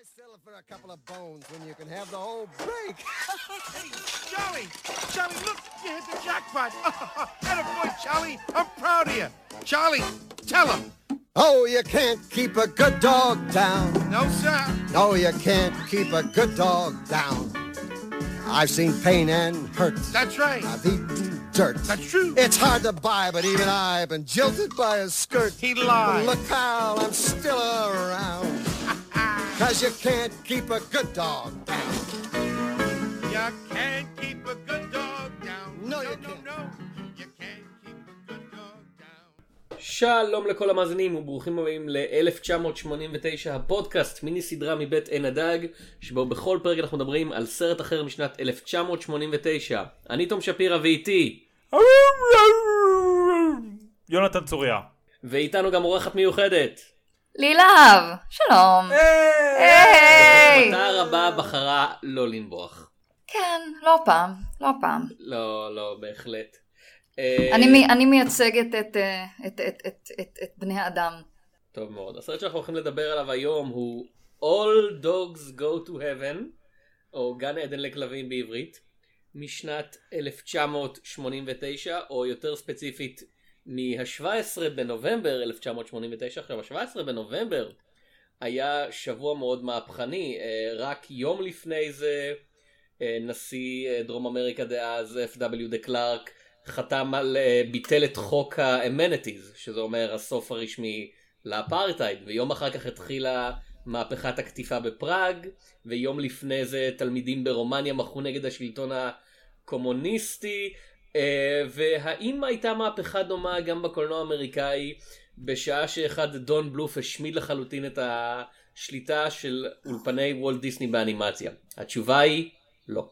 Why settle for a couple of bones when you can have the whole break? Hey, Charlie! Charlie, look! You hit the jackpot! Attaboy, Charlie! I'm proud of you! Charlie, tell him! Oh, you can't keep a good dog down. No, sir! No, you can't keep a good dog down. I've seen pain and hurt. That's right! I've eaten dirt. That's true! It's hard to buy, but even I've been jilted by a skirt. He lied! look, pal, I'm still around. Cause you can't keep a good dog down. You can't keep a good dog down! No, you no, can't. no! You can't keep a good dog down! שלום לכל המאזינים וברוכים הבאים ל-1989 הפודקאסט מיני סדרה מבית עין הדג שבו בכל פרק אנחנו מדברים על סרט אחר משנת 1989 אני תום שפירא ואיתי יונתן צוריה. ואיתנו גם אורחת מיוחדת לי להב, שלום. היי! מטרה רבה בחרה לא לנבוח כן, לא פעם, לא פעם. לא לא בהחלט. אה, אני אני מייצגת את, אה, את- את- את- את- את בני האדם. טוב מאוד הסרט שאנחנו הולכים לדבר עליו היום הוא All Dogs Go to Heaven או גן עדן לכלבים בעברית משנת 1989 או יותר ספציפית מה-17 בנובמבר 1989 עכשיו ה-17 בנובמבר היה שבוע מאוד מהפכני אה, רק יום לפני זה אה, נשיא אה, דרום אמריקה דאז F.W. דה קלארק חתם על ביטל את חוק ה amenities שזה אומר הסוף הרשמי לאפרטהייד ויום אחר כך התחילה מהפכת הקטיפה בפראג ויום לפני זה תלמידים ברומניה מחו נגד השלטון הקומוניסטי והאם הייתה מהפכה דומה גם בקולנוע האמריקאי בשעה שאחד דון בלוף השמיד לחלוטין את השליטה של אולפני וולט דיסני באנימציה התשובה היא לא.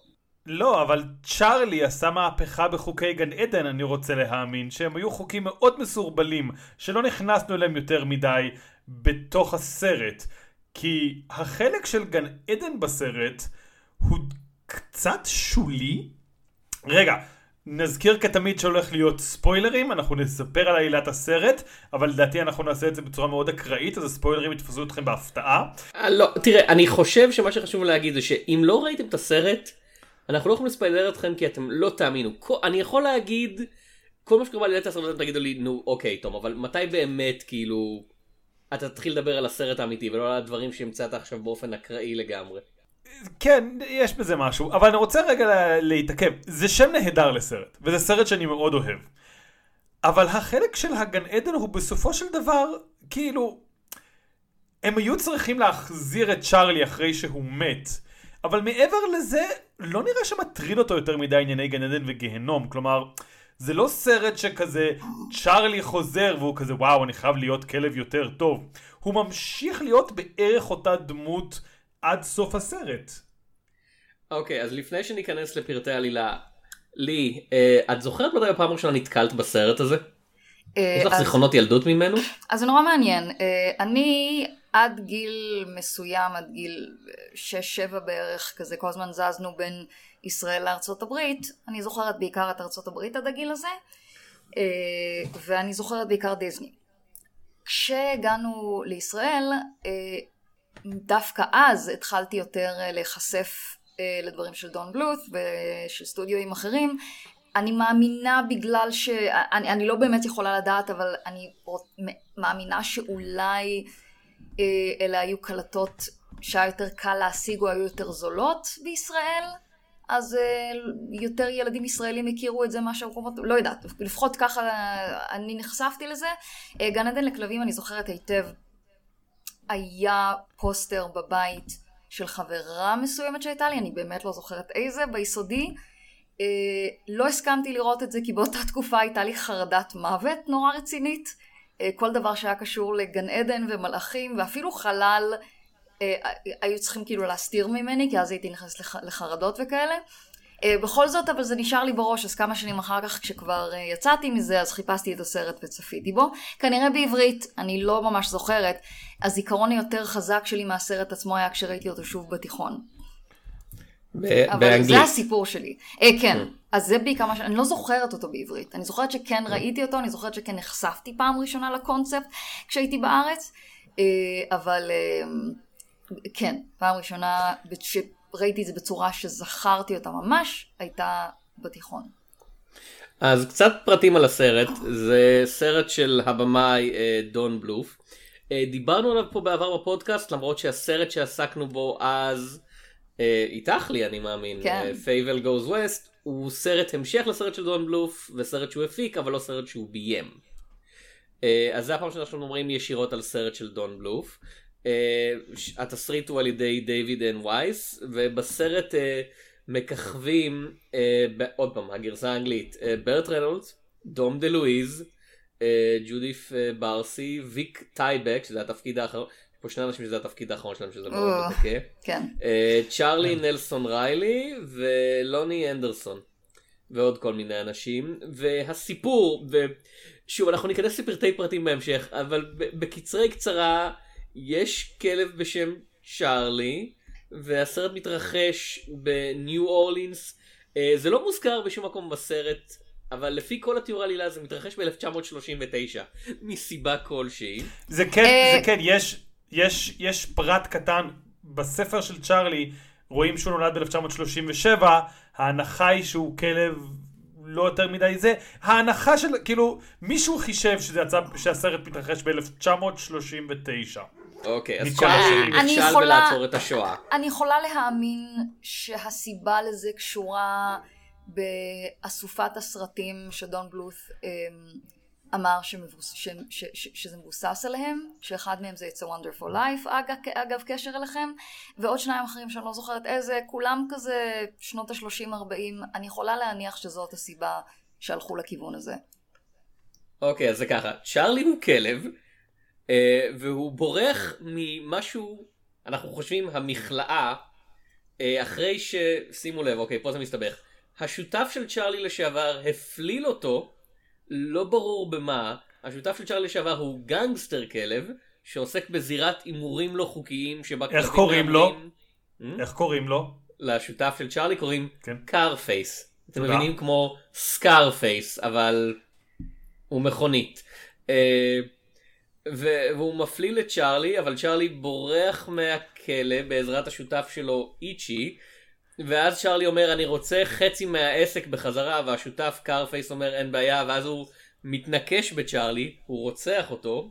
לא, אבל צ'ארלי עשה מהפכה בחוקי גן עדן, אני רוצה להאמין, שהם היו חוקים מאוד מסורבלים, שלא נכנסנו אליהם יותר מדי בתוך הסרט. כי החלק של גן עדן בסרט הוא קצת שולי. רגע, נזכיר כתמיד שהולך להיות ספוילרים, אנחנו נספר על עלילת הסרט, אבל לדעתי אנחנו נעשה את זה בצורה מאוד אקראית, אז הספוילרים יתפסו אתכם בהפתעה. אה, לא, תראה, אני חושב שמה שחשוב להגיד זה שאם לא ראיתם את הסרט, אנחנו לא יכולים לספיילר אתכם כי אתם לא תאמינו. אני יכול להגיד, כל מה שקורה בעלילת הסרט תגידו לי, נו אוקיי תום, אבל מתי באמת כאילו אתה תתחיל לדבר על הסרט האמיתי ולא על הדברים שהמצאת עכשיו באופן אקראי לגמרי. כן, יש בזה משהו, אבל אני רוצה רגע לה- להתעכב. זה שם נהדר לסרט, וזה סרט שאני מאוד אוהב. אבל החלק של הגן עדן הוא בסופו של דבר, כאילו, הם היו צריכים להחזיר את צ'ארלי אחרי שהוא מת. אבל מעבר לזה, לא נראה שמטריד אותו יותר מדי ענייני גן עדן וגיהנום. כלומר, זה לא סרט שכזה צ'ארלי חוזר והוא כזה וואו אני חייב להיות כלב יותר טוב. הוא ממשיך להיות בערך אותה דמות עד סוף הסרט. אוקיי, אז לפני שניכנס לפרטי עלילה, לי, אה, את זוכרת מתי בפעם הראשונה נתקלת בסרט הזה? אה, יש לך אז- זיכרונות ילדות ממנו? אז זה נורא מעניין. אה, אני עד גיל מסוים, עד גיל 6-7 בערך, כזה כל הזמן זזנו בין ישראל לארצות הברית. אני זוכרת בעיקר את ארצות הברית עד הגיל הזה, ואני זוכרת בעיקר דיסני. כשהגענו לישראל, דווקא אז התחלתי יותר אה, להיחשף אה, לדברים של דון בלות ושל סטודיואים אחרים. אני מאמינה בגלל ש... אני, אני לא באמת יכולה לדעת, אבל אני מאמינה שאולי אה, אלה היו קלטות שהיה יותר קל להשיג או היו יותר זולות בישראל, אז יותר ילדים ישראלים הכירו את זה מאשר במקומות, לא יודעת, לפחות ככה אני נחשפתי לזה. גן עדן לכלבים אני זוכרת היטב, היה פוסטר בבית של חברה מסוימת שהייתה לי, אני באמת לא זוכרת איזה, ביסודי. אה, לא הסכמתי לראות את זה כי באותה תקופה הייתה לי חרדת מוות נורא רצינית. אה, כל דבר שהיה קשור לגן עדן ומלאכים ואפילו חלל אה, היו צריכים כאילו להסתיר ממני כי אז הייתי נכנסת לח, לחרדות וכאלה. אה, בכל זאת אבל זה נשאר לי בראש אז כמה שנים אחר כך כשכבר אה, יצאתי מזה אז חיפשתי את הסרט וצפיתי בו. כנראה בעברית, אני לא ממש זוכרת. הזיכרון היותר חזק שלי מהסרט עצמו היה כשראיתי אותו שוב בתיכון. אבל באנגלית. זה הסיפור שלי. אה, כן, אז זה בעיקר מה ש... אני לא זוכרת אותו בעברית. אני זוכרת שכן ראיתי אותו, אני זוכרת שכן נחשפתי פעם ראשונה לקונספט כשהייתי בארץ, אה, אבל אה, כן, פעם ראשונה שראיתי את זה בצורה שזכרתי אותה ממש, הייתה בתיכון. אז קצת פרטים על הסרט, זה סרט של הבמאי אה, דון בלוף. אה, דיברנו עליו פה בעבר בפודקאסט, למרות שהסרט שעסקנו בו אז, אה, איתך לי אני מאמין, כן. Fievel Goes West, הוא סרט המשך לסרט של דון בלוף, וסרט שהוא הפיק, אבל לא סרט שהוא ביים. אז זה הפעם שאנחנו אומרים ישירות על סרט של דון בלוף. ש- התסריט הוא על ידי דיוויד אן וייס, ובסרט אה, מככבים, ב- עוד פעם, הגרסה האנגלית, ברט רנולדס, דום דה לואיז, ג'ודיף ברסי, ויק טייבק, שזה התפקיד האחרון, יש פה שני אנשים שזה התפקיד האחרון שלהם, שזה מאוד או. מדכא. כן. צ'ארלי נלסון ריילי ולוני אנדרסון ועוד כל מיני אנשים והסיפור ושוב אנחנו ניכנס לפרטי פרטים בהמשך אבל בקצרי קצרה יש כלב בשם צ'ארלי והסרט מתרחש בניו אורלינס אה, זה לא מוזכר בשום מקום בסרט אבל לפי כל התיאור העלילה זה מתרחש ב-1939 מסיבה כלשהי. זה כן, אה, זה כן, יש, יש, יש פרט קטן בספר של צ'ארלי, רואים שהוא נולד ב-1937, ההנחה היא שהוא כלב לא יותר מדי זה, ההנחה של, כאילו, מישהו חישב שזה יצא, שהסרט מתרחש ב-1939. אוקיי, אז השנים. אני נכשל בלעצור את השואה. אני יכולה להאמין שהסיבה לזה קשורה באסופת הסרטים שדון בלות' אמ, אמר שמבוס, ש, ש, ש, שזה מבוסס עליהם, שאחד מהם זה It's a Wonderful Life, אגב, אגב קשר אליכם, ועוד שניים אחרים שאני לא זוכרת איזה, כולם כזה שנות ה-30-40, אני יכולה להניח שזאת הסיבה שהלכו לכיוון הזה. אוקיי, אז זה ככה, צ'ארלי הוא כלב, והוא בורח ממשהו, אנחנו חושבים המכלאה, אה, אחרי ש... שימו לב, אוקיי, פה זה מסתבך. השותף של צ'ארלי לשעבר הפליל אותו, לא ברור במה, השותף של צ'ארלי לשעבר הוא גנגסטר כלב, שעוסק בזירת הימורים לא חוקיים שבה איך כלבים קוראים לו? מהמרים. איך קוראים לו? לשותף של צ'ארלי קוראים כן. קארפייס. אתם תודה. מבינים כמו סקארפייס, אבל הוא מכונית. והוא מפליל את צ'ארלי, אבל צ'ארלי בורח מהכלא בעזרת השותף שלו איצ'י, ואז צ'ארלי אומר אני רוצה חצי מהעסק בחזרה, והשותף קארפייס אומר אין בעיה, ואז הוא מתנקש בצ'ארלי, הוא רוצח אותו.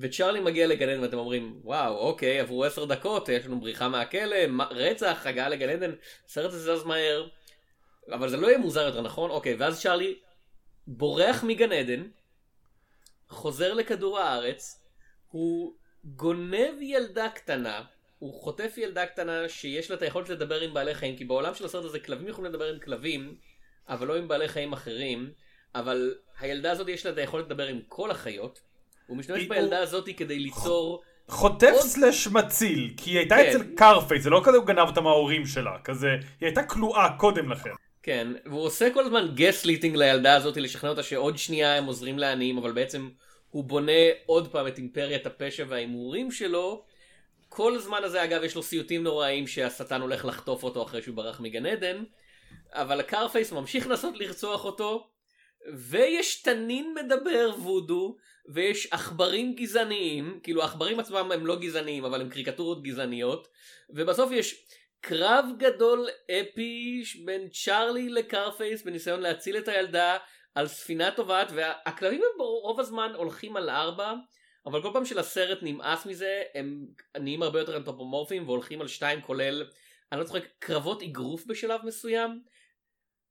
וצ'ארלי מגיע לגן עדן ואתם אומרים וואו אוקיי עברו עשר דקות יש לנו בריחה מהכלא מה- רצח הגעה לגן עדן הסרט הזה זז מהר אבל זה לא יהיה מוזר יותר נכון אוקיי ואז צ'ארלי בורח מגן עדן חוזר לכדור הארץ הוא גונב ילדה קטנה הוא חוטף ילדה קטנה שיש לה את היכולת לדבר עם בעלי חיים כי בעולם של הסרט הזה כלבים יכולים לדבר עם כלבים אבל לא עם בעלי חיים אחרים אבל הילדה הזאת יש לה את היכולת לדבר עם כל החיות הוא משתמש היא- בילדה הזאת כדי ליצור חוטף עוד- slash מציל, כי היא הייתה כן. אצל קרפייס, זה לא כזה הוא גנב אותה מההורים שלה, כזה, היא הייתה כלואה קודם לכן. כן, והוא עושה כל הזמן גסליטינג לילדה הזאת לשכנע אותה שעוד שנייה הם עוזרים לעניים, אבל בעצם הוא בונה עוד פעם את אימפריית הפשע וההימורים שלו. כל הזמן הזה אגב יש לו סיוטים נוראים שהשטן הולך לחטוף אותו אחרי שהוא ברח מגן עדן, אבל הקרפייס ממשיך לנסות לרצוח אותו, ויש תנין מדבר וודו, ויש עכברים גזעניים, כאילו העכברים עצמם הם לא גזעניים, אבל הם קריקטורות גזעניות, ובסוף יש קרב גדול אפי בין צ'ארלי לקרפייס בניסיון להציל את הילדה על ספינה טובעת והכלבים הם רוב הזמן הולכים על ארבע אבל כל פעם שלסרט נמאס מזה הם נהיים הרבה יותר אנתרופומורפיים והולכים על שתיים כולל אני לא צוחק קרבות אגרוף בשלב מסוים.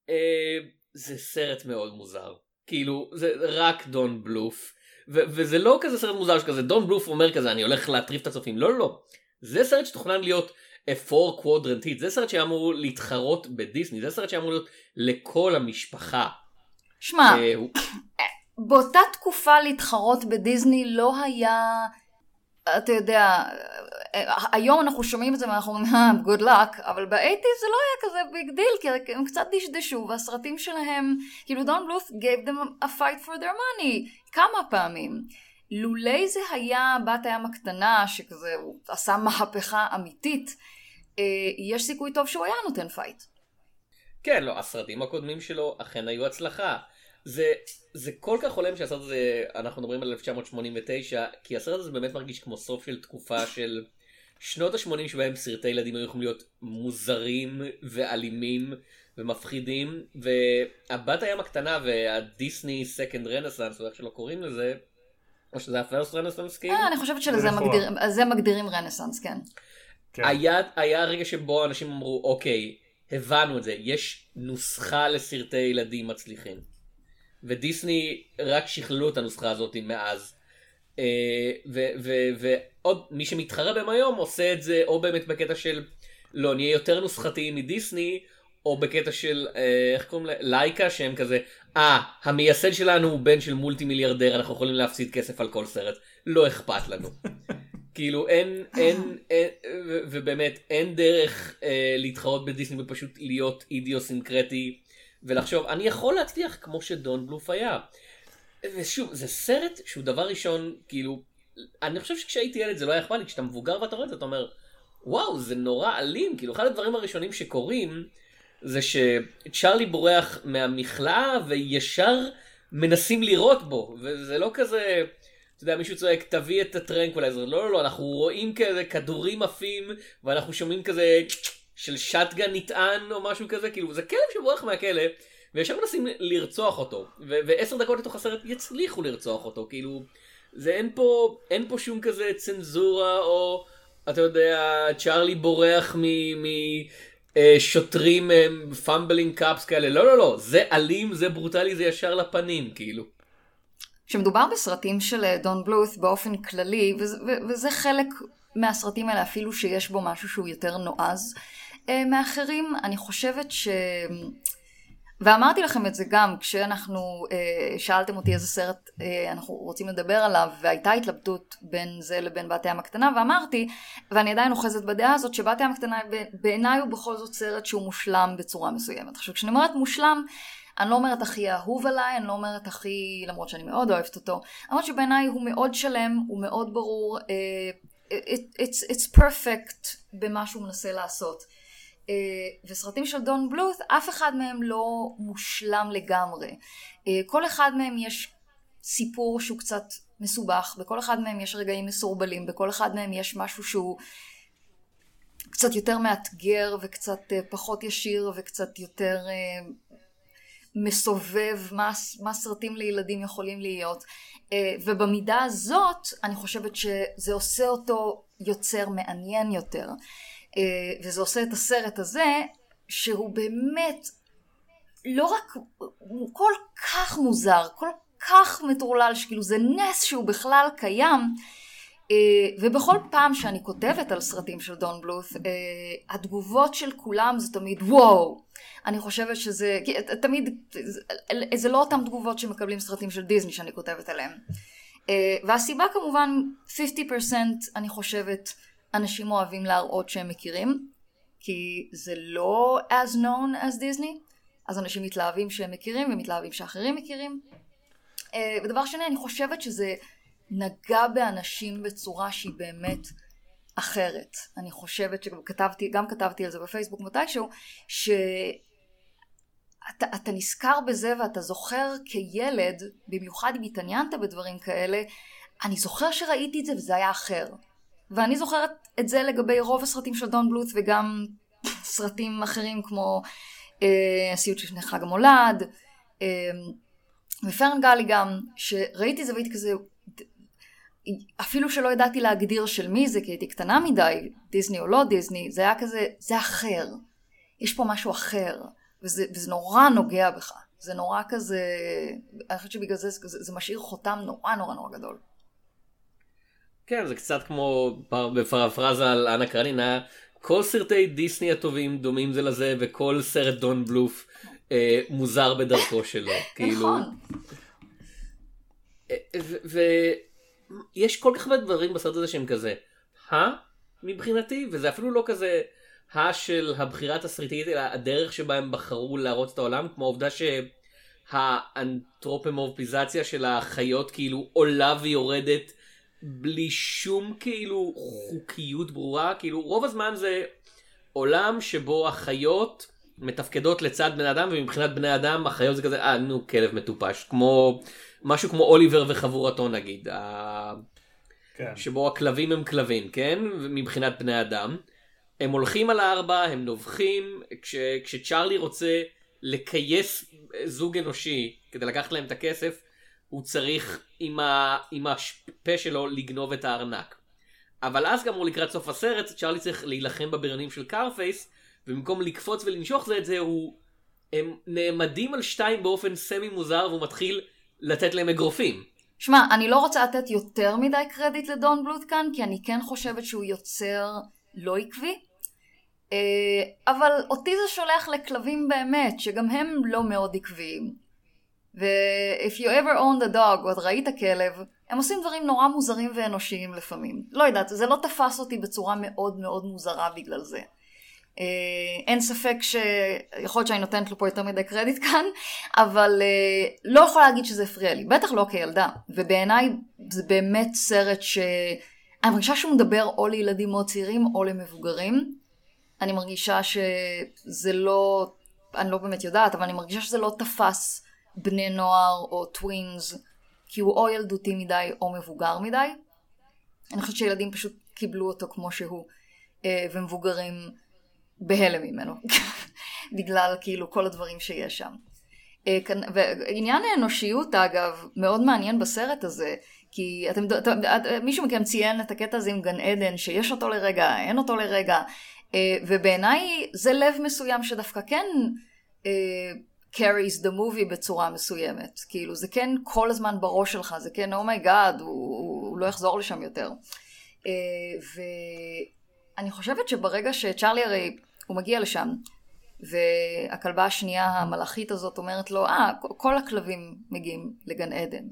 אה, זה סרט מאוד מוזר. כאילו זה רק דון בלוף. ו- וזה לא כזה סרט מוזר שכזה דון בלוף אומר כזה אני הולך להטריף את הצופים. לא לא לא. זה סרט שתוכנן להיות פור קוודרנטית זה סרט שאמור להתחרות בדיסני זה סרט שאמור להיות לכל המשפחה. שמע, אה, באותה תקופה להתחרות בדיסני לא היה, אתה יודע, היום אנחנו שומעים את זה ואנחנו אומרים, "אה, good luck, אבל ב eighties זה לא היה כזה big deal, כי הם קצת דשדשו, והסרטים שלהם, כאילו דון בלוף gave them a fight for their money, כמה פעמים. לולי זה היה בת הים הקטנה, שכזה, הוא עשה מהפכה אמיתית, אה, יש סיכוי טוב שהוא היה נותן fight. כן לא הסרטים הקודמים שלו אכן היו הצלחה. זה זה כל כך הולם שהסרט הזה אנחנו מדברים על 1989 כי הסרט הזה באמת מרגיש כמו סוף של תקופה של שנות ה-80 שבהם סרטי ילדים היו יכולים להיות מוזרים ואלימים ומפחידים והבת הים הקטנה וה Disney second renaissance או איך שלא קוראים לזה או שזה ה first renaissance כאילו אה, אני חושבת שלזה לכאורה. מגדיר- מגדירים רנסאנס, כן. כן. היה, היה רגע שבו אנשים אמרו אוקיי הבנו את זה יש נוסחה לסרטי ילדים מצליחים ודיסני רק שכללו את הנוסחה הזאת מאז אה, ועוד מי שמתחרה בהם היום עושה את זה או באמת בקטע של לא נהיה יותר נוסחתיים מדיסני או בקטע של אה, איך קוראים לה לייקה שהם כזה אה המייסד שלנו הוא בן של מולטי מיליארדר אנחנו יכולים להפסיד כסף על כל סרט לא אכפת לנו. כאילו אין אין, אין ובאמת אין דרך אה, להתחרות בדיסני ופשוט להיות אידיוסינקרטי ולחשוב אני יכול להצליח כמו שדון בלוף היה. ושוב זה סרט שהוא דבר ראשון כאילו אני חושב שכשהייתי ילד זה לא היה אכפת לי כשאתה מבוגר ואתה רואה את זה אתה אומר וואו זה נורא אלים כאילו אחד הדברים הראשונים שקורים זה שצ'רלי בורח מהמכלאה וישר מנסים לירות בו וזה לא כזה אתה יודע מישהו צועק תביא את ה tranquilizer לא לא לא אנחנו רואים כזה כדורים עפים ואנחנו שומעים כזה של shotgun נטען או משהו כזה כאילו זה כלב שבורח מהכלא וישר מנסים לרצוח אותו. ועשר דקות לתוך הסרט יצליחו לרצוח אותו כאילו זה אין פה אין פה שום כזה צנזורה או אתה יודע צ'רלי בורח מ... מ אה, שוטרים fumbling cops כאלה. לא לא לא זה אלים זה ברוטלי זה ישר לפנים כאילו. כשמדובר בסרטים של אה, דון בלות' באופן כללי, וזה, וזה חלק מהסרטים האלה אפילו שיש בו משהו שהוא יותר נועז אה, מאחרים, אני חושבת ש... ואמרתי לכם את זה גם כשאנחנו, אה, שאלתם אותי איזה סרט אה, אנחנו רוצים לדבר עליו, והייתה התלבטות בין זה לבין בת הים הקטנה, ואמרתי, ואני עדיין אוחזת בדעה הזאת, שבת הים הקטנה בעיניי הוא בכל זאת סרט שהוא מושלם בצורה מסוימת. עכשיו כשאני אומרת מושלם, אני לא אומרת הכי אהוב עליי, אני לא אומרת הכי, למרות שאני מאוד אוהבת אותו, למרות שבעיניי הוא מאוד שלם, הוא מאוד ברור, uh, it, it's, it's perfect במה שהוא מנסה לעשות. Uh, וסרטים של דון בלות', אף אחד מהם לא מושלם לגמרי. Uh, כל אחד מהם יש סיפור שהוא קצת מסובך, בכל אחד מהם יש רגעים מסורבלים, בכל אחד מהם יש משהו שהוא קצת יותר מאתגר וקצת uh, פחות ישיר וקצת יותר מסובב מה, מה סרטים לילדים יכולים להיות. אה, ובמידה הזאת, אני חושבת שזה עושה אותו יוצר מעניין יותר. אה, וזה עושה את הסרט הזה, שהוא באמת לא רק, הוא כל כך מוזר, כל כך מטורלל, שכאילו זה נס שהוא בכלל קיים. אה, ובכל פעם שאני כותבת על סרטים של דון בלות', התגובות של כולם זה תמיד וואו. אני חושבת שזה, כי תמיד, זה, זה לא אותן תגובות שמקבלים סרטים של דיסני שאני כותבת עליהם. אה, והסיבה כמובן, 50% אני חושבת, אנשים אוהבים להראות שהם מכירים, כי זה לא as known as דיסני, אז אנשים מתלהבים שהם מכירים ומתלהבים שאחרים מכירים. אה, ודבר שני, אני חושבת שזה נגע באנשים בצורה שהיא באמת אחרת. אני חושבת שגם כתבתי, גם כתבתי על זה בפייסבוק מתישהו, שאתה אתה נזכר בזה ואתה זוכר כילד, במיוחד אם התעניינת בדברים כאלה, אני זוכר שראיתי את זה וזה היה אחר. ואני זוכרת את זה לגבי רוב הסרטים של דון בלות' וגם סרטים אחרים כמו אה, הסיוט לפני חג המולד, אה, ופרנגלי גם, שראיתי את זה והייתי כזה, אפילו שלא ידעתי להגדיר של מי זה, כי הייתי קטנה מדי, דיסני או לא דיסני, זה היה כזה, זה אחר. יש פה משהו אחר, וזה, וזה נורא נוגע בך. זה נורא כזה, אני חושבת שבגלל זה, זה, זה משאיר חותם נורא נורא נורא גדול. כן זה קצת כמו בפרפרזה על אנה קרנינה כל סרטי דיסני הטובים דומים זה לזה וכל סרט דון בלוף אה, מוזר בדרכו שלו כאילו נכון. ויש כל כך הרבה דברים בסרט הזה שהם כזה הא מבחינתי וזה אפילו לא כזה של הבחירה התסריטית אלא הדרך שבה הם בחרו להראות את העולם כמו העובדה שהאנתרופומורפיזציה של החיות כאילו עולה ויורדת בלי שום כאילו חוקיות ברורה כאילו רוב הזמן זה עולם שבו החיות מתפקדות לצד בני אדם ומבחינת בני אדם החיות זה כזה אה נו כלב מטופש כמו משהו כמו אוליבר וחבורתו נגיד. כן. שבו הכלבים הם כלבים, כן? מבחינת בני אדם. הם הולכים על הארבע, הם נובחים, כש, כשצ'ארלי רוצה לכייס זוג אנושי כדי לקחת להם את הכסף, הוא צריך עם, ה, עם הפה שלו לגנוב את הארנק. אבל אז הוא לקראת סוף הסרט, צ'ארלי צריך להילחם בבריונים של קארפייס, ובמקום לקפוץ ולנשוך זה את זה, הוא... הם נעמדים על שתיים באופן סמי מוזר, והוא מתחיל לתת להם אגרופים. שמע, אני לא רוצה לתת יותר מדי קרדיט לדון בלוט כאן, כי אני כן חושבת שהוא יוצר לא עקבי. אה, אבל אותי זה שולח לכלבים באמת, שגם הם לא מאוד עקביים. ו-if you ever owned a dog, או ראית כלב, הם עושים דברים נורא מוזרים ואנושיים לפעמים. לא יודעת, זה לא תפס אותי בצורה מאוד מאוד מוזרה בגלל זה. אה, אין ספק שיכול להיות שאני נותנת לו פה יותר מדי קרדיט כאן, אבל אה, לא יכולה להגיד שזה הפריע לי, בטח לא כילדה. ובעיניי זה באמת סרט ש... אני מרגישה שהוא מדבר או לילדים מאוד צעירים או למבוגרים. אני מרגישה שזה לא, אני לא באמת יודעת, אבל אני מרגישה שזה לא תפס בני נוער או טווינס, כי הוא או ילדותי מדי או מבוגר מדי. אני חושבת שילדים פשוט קיבלו אותו כמו שהוא, אה, ומבוגרים בהלם ממנו, בגלל כאילו כל הדברים שיש שם. אה, ועניין האנושיות אגב, מאוד מעניין בסרט הזה, כי אתם, אתם, מישהו מכם ציין את הקטע הזה עם גן עדן, שיש אותו לרגע, אין אותו לרגע, אה, ובעיניי זה לב מסוים שדווקא כן carries the movie בצורה מסוימת. כאילו זה כן כל הזמן בראש שלך, זה כן oh my God, הוא, הוא לא יחזור לשם יותר. Uh, ואני חושבת שברגע שצ'ארלי הרי, הוא מגיע לשם, והכלבה השנייה המלאכית הזאת אומרת לו, אה, ah, כל הכלבים מגיעים לגן עדן.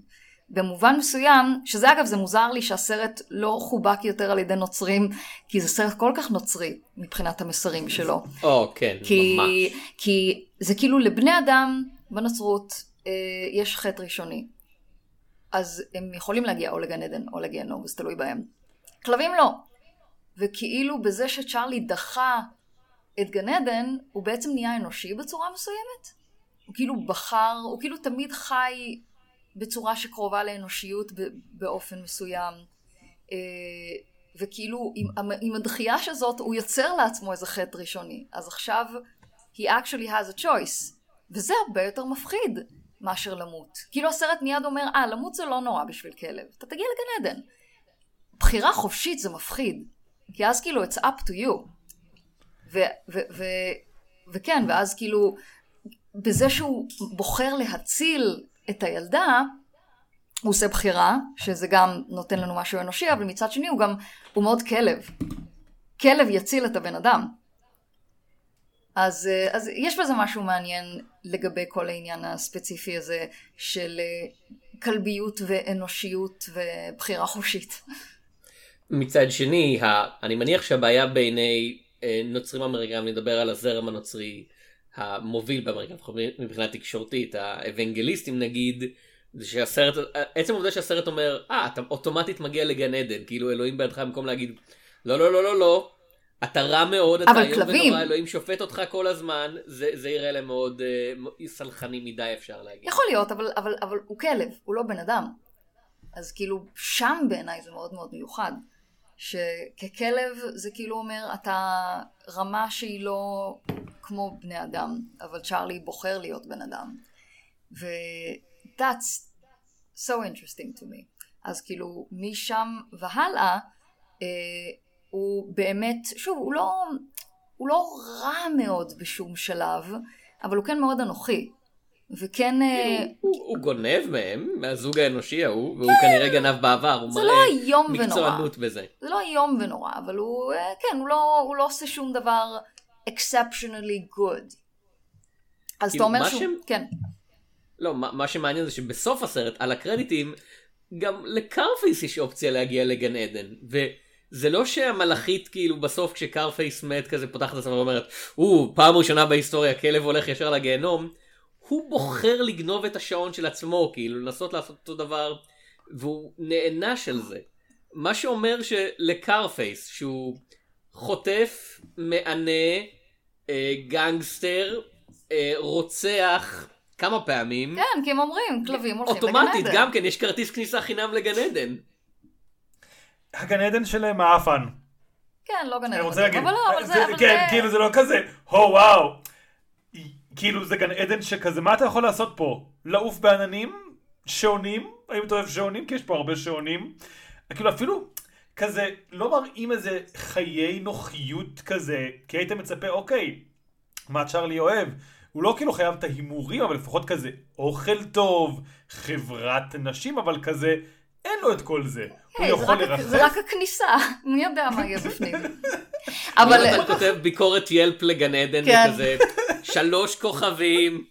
במובן מסוים, שזה אגב זה מוזר לי שהסרט לא חובק יותר על ידי נוצרים, כי זה סרט כל כך נוצרי מבחינת המסרים שלו. או, oh, כן, כי, ממש. כי זה כאילו לבני אדם בנצרות אה, יש חטא ראשוני. אז הם יכולים להגיע או לגן עדן או לגיהנום, זה תלוי בהם. כלבים לא. וכאילו בזה שצ'ארלי דחה את גן עדן, הוא בעצם נהיה אנושי בצורה מסוימת. הוא כאילו בחר, הוא כאילו תמיד חי בצורה שקרובה לאנושיות באופן מסוים. אה, וכאילו עם, עם הדחייה שזאת הוא יוצר לעצמו איזה חטא ראשוני. אז עכשיו he actually has a choice. וזה הרבה יותר מפחיד מאשר למות. כאילו הסרט מיד אומר, אה, למות זה לא נורא בשביל כלב. אתה תגיע לגן עדן. בחירה חופשית זה מפחיד. כי אז כאילו it's up to you. ו- ו- ו- וכן, ואז כאילו, בזה שהוא בוחר להציל את הילדה, הוא עושה בחירה, שזה גם נותן לנו משהו אנושי, אבל מצד שני הוא גם, הוא מאוד כלב. כלב יציל את הבן אדם. אז, אה, אז יש בזה משהו מעניין לגבי כל העניין הספציפי הזה של אה, כלביות ואנושיות ובחירה חופשית. מצד שני. אני מניח שהבעיה בעיני אה, נוצרים אמריקאים, נדבר על הזרם הנוצרי המוביל באמריקה, מבחינה תקשורתית, האבנגליסטים נגיד, זה שהסרט, עצם העובדה שהסרט אומר, אה, אתה אוטומטית מגיע לגן עדן, כאילו אלוהים בעדך במקום להגיד, לא, לא, לא, לא, לא, אתה רע מאוד, אתה איום ונורא, אלוהים שופט אותך כל הזמן, זה, זה יראה להם מאוד uh, סלחני מדי אפשר להגיד. יכול להיות, אבל, אבל, אבל הוא כלב, הוא לא בן אדם. אז כאילו, שם בעיניי זה מאוד מאוד מיוחד. שככלב זה כאילו אומר, אתה רמה שהיא לא כמו בני אדם, אבל צ'ארלי בוחר להיות בן אדם. ו... that's so interesting to me. אז כאילו, משם והלאה, אה, הוא באמת, שוב, הוא לא, הוא לא רע מאוד בשום שלב, אבל הוא כן מאוד אנוכי. וכן... אה, הוא, הוא גונב מהם, מהזוג האנושי ההוא, והוא כן, כנראה גנב בעבר, הוא מראה לא מקצוענות בזה. זה לא איום ונורא, אבל הוא, אה, כן, הוא לא, הוא לא עושה שום דבר exceptionally good. אז אתה כאילו, אומר שהוא... ש... כן. לא, מה, מה שמעניין זה שבסוף הסרט, על הקרדיטים, גם לקרפייס יש אופציה להגיע לגן עדן. וזה לא שהמלאכית כאילו בסוף כשקרפייס מת כזה פותחת את הסרט ואומרת, או, פעם ראשונה בהיסטוריה כלב הולך ישר לגיהנום. הוא בוחר לגנוב את השעון של עצמו, כאילו לנסות לעשות אותו דבר, והוא נענש על זה. מה שאומר שלקרפייס, שהוא חוטף, מענה, אה, גנגסטר, אה, רוצח, כמה פעמים. כן, כי הם אומרים, כלבים הולכים לגן עדן. אוטומטית, גם כן, יש כרטיס כניסה חינם לגן עדן. הגן עדן של מעפן. כן, לא גן אני עדן, רוצה להגיד, אבל לא, אבל זה- זה, אבל כן, זה- כאילו זה לא כזה, הו וואו. כאילו זה גן עדן שכזה, מה אתה יכול לעשות פה? לעוף בעננים? שעונים? האם אתה אוהב שעונים? כי יש פה הרבה שעונים. כאילו אפילו כזה, לא מראים איזה חיי נוחיות כזה, כי היית מצפה, אוקיי, מה צ'ארלי אוהב? הוא לא כאילו חייב את ההימורים, אבל לפחות כזה אוכל טוב, חברת נשים, אבל כזה, אין לו את כל זה. הוא זה יכול לרחף. זה רק הכניסה, מי יודע מה יהיה בפנים. אבל אבל אתה כותב ביקורת ילפ לגן עדן כן. וכזה שלוש כוכבים.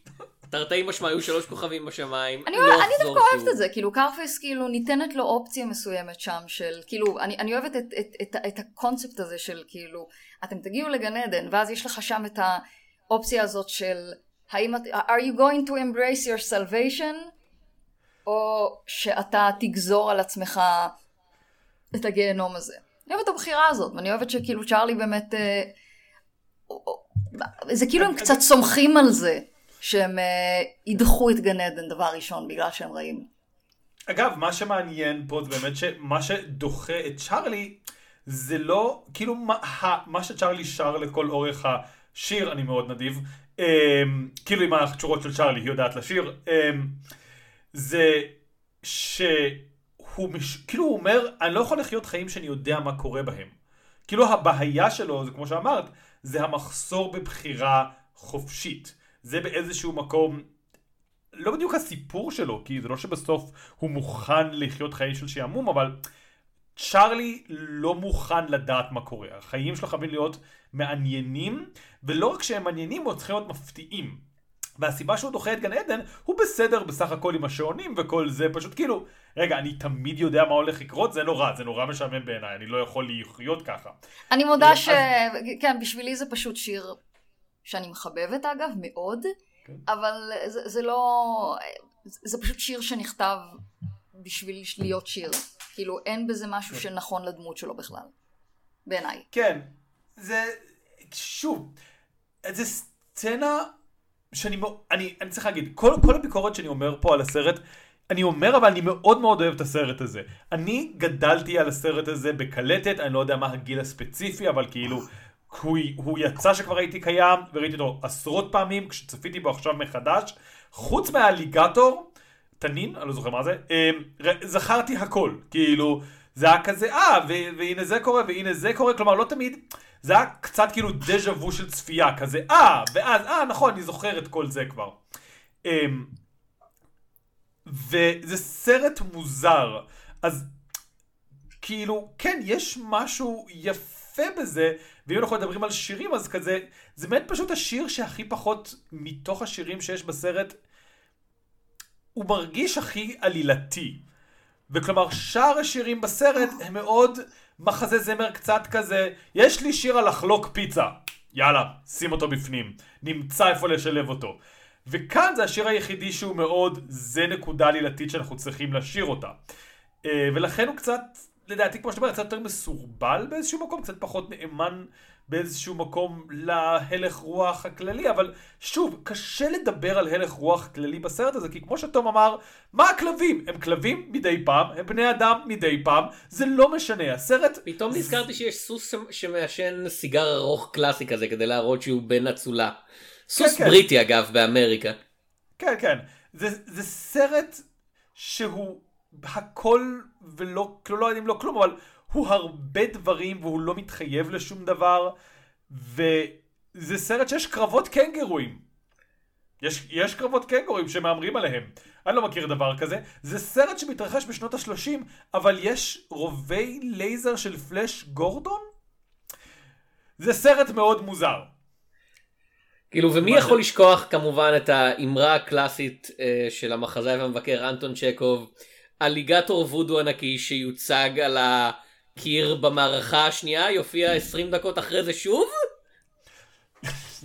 תרתי משמע היו שלוש כוכבים בשמיים. אני לא אני דווקא אוהבת. את זה, כאילו קרפייס כאילו ניתנת לו אופציה מסוימת שם של כאילו, אני, אני אוהבת את, את, את, את הקונספט הזה של כאילו, אתם תגיעו לגן עדן ואז יש לך שם את האופציה הזאת של האם את, are you going to embrace your salvation או שאתה תגזור על עצמך את הגיהנום הזה. אני אוהבת את הבחירה הזאת ואני אוהבת שכאילו צ'ארלי באמת אה, זה כאילו הם קצת סומכים על זה שהם אה, ידחו את גן עדן דבר ראשון בגלל שהם רעים. אגב, מה שמעניין פה זה באמת שמה שדוחה את צ'ארלי זה לא, כאילו מה, מה שצ'ארלי שר לכל אורך השיר, אני מאוד נדיב, אמ, כאילו עם התשורות של צ'ארלי, היא יודעת לשיר, אמ, זה שהוא, מש, כאילו הוא אומר, אני לא יכול לחיות חיים שאני יודע מה קורה בהם. כאילו הבעיה שלו, זה כמו שאמרת, זה המחסור בבחירה חופשית. זה באיזשהו מקום לא בדיוק הסיפור שלו, כי זה לא שבסוף הוא מוכן לחיות חיי של שעמום, אבל צ'ארלי לא מוכן לדעת מה קורה. החיים שלו חייבים להיות מעניינים, ולא רק שהם מעניינים, הם צריכים להיות מפתיעים. והסיבה שהוא דוחה את גן עדן, הוא בסדר בסך הכל עם השעונים וכל זה, פשוט כאילו, רגע, אני תמיד יודע מה הולך לקרות, זה נורא, זה נורא משעמם בעיניי, אני לא יכול לחיות ככה. אני מודה אז- ש... כן, בשבילי זה פשוט שיר שאני מחבבת אגב, מאוד, כן. אבל זה, זה לא... זה פשוט שיר שנכתב בשביל להיות שיר. כאילו, אין בזה משהו שנכון לדמות שלו בכלל. בעיניי. כן, זה, שוב, זה סצנה שאני, אני, אני צריך להגיד, כל, כל הביקורת שאני אומר פה על הסרט, אני אומר אבל אני מאוד מאוד אוהב את הסרט הזה. אני גדלתי על הסרט הזה בקלטת, אני לא יודע מה הגיל הספציפי, אבל כאילו, הוא, הוא יצא שכבר הייתי קיים, וראיתי אותו עשרות פעמים, כשצפיתי בו עכשיו מחדש, חוץ מהאליגטור, תנין, אני לא זוכר מה זה, אמ, זכרתי הכל, כאילו, זה היה כזה, אה, והנה זה קורה, והנה זה קורה, כלומר, לא תמיד, זה היה קצת כאילו דז'ה וו של צפייה, כזה, אה, ואז, אה, נכון, אני זוכר את כל זה כבר. אמ, וזה סרט מוזר, אז כאילו, כן, יש משהו יפה בזה, ואם אנחנו מדברים על שירים, אז כזה, זה באמת פשוט השיר שהכי פחות מתוך השירים שיש בסרט, הוא מרגיש הכי עלילתי. וכלומר, שאר השירים בסרט הם מאוד מחזה זמר קצת כזה, יש לי שיר על לחלוק פיצה, יאללה, שים אותו בפנים, נמצא איפה לשלב אותו. וכאן זה השיר היחידי שהוא מאוד, זה נקודה עלילתית שאנחנו צריכים לשיר אותה. אה, ולכן הוא קצת, לדעתי, כמו שאתה אומר, קצת יותר מסורבל באיזשהו מקום, קצת פחות נאמן באיזשהו מקום להלך רוח הכללי, אבל שוב, קשה לדבר על הלך רוח כללי בסרט הזה, כי כמו שתום אמר, מה הכלבים? הם כלבים מדי פעם, הם בני אדם מדי פעם, זה לא משנה, הסרט... פתאום נזכרתי שיש סוס שמעשן סיגר ארוך קלאסי כזה כדי להראות שהוא בן אצולה. סוס כן. בריטי אגב באמריקה. כן, כן. זה, זה סרט שהוא הכל ולא, לא יודעים לא כלום, אבל הוא הרבה דברים והוא לא מתחייב לשום דבר, וזה סרט שיש קרבות קנגרואים. יש, יש קרבות קנגורים שמהמרים עליהם. אני לא מכיר דבר כזה. זה סרט שמתרחש בשנות ה-30, אבל יש רובי לייזר של פלאש גורדון? זה סרט מאוד מוזר. כאילו ומי יכול זה? לשכוח כמובן את האמרה הקלאסית אה, של המחזאי והמבקר אנטון צ'קוב, אליגטור וודו ענקי שיוצג על הקיר במערכה השנייה יופיע 20 דקות אחרי זה שוב?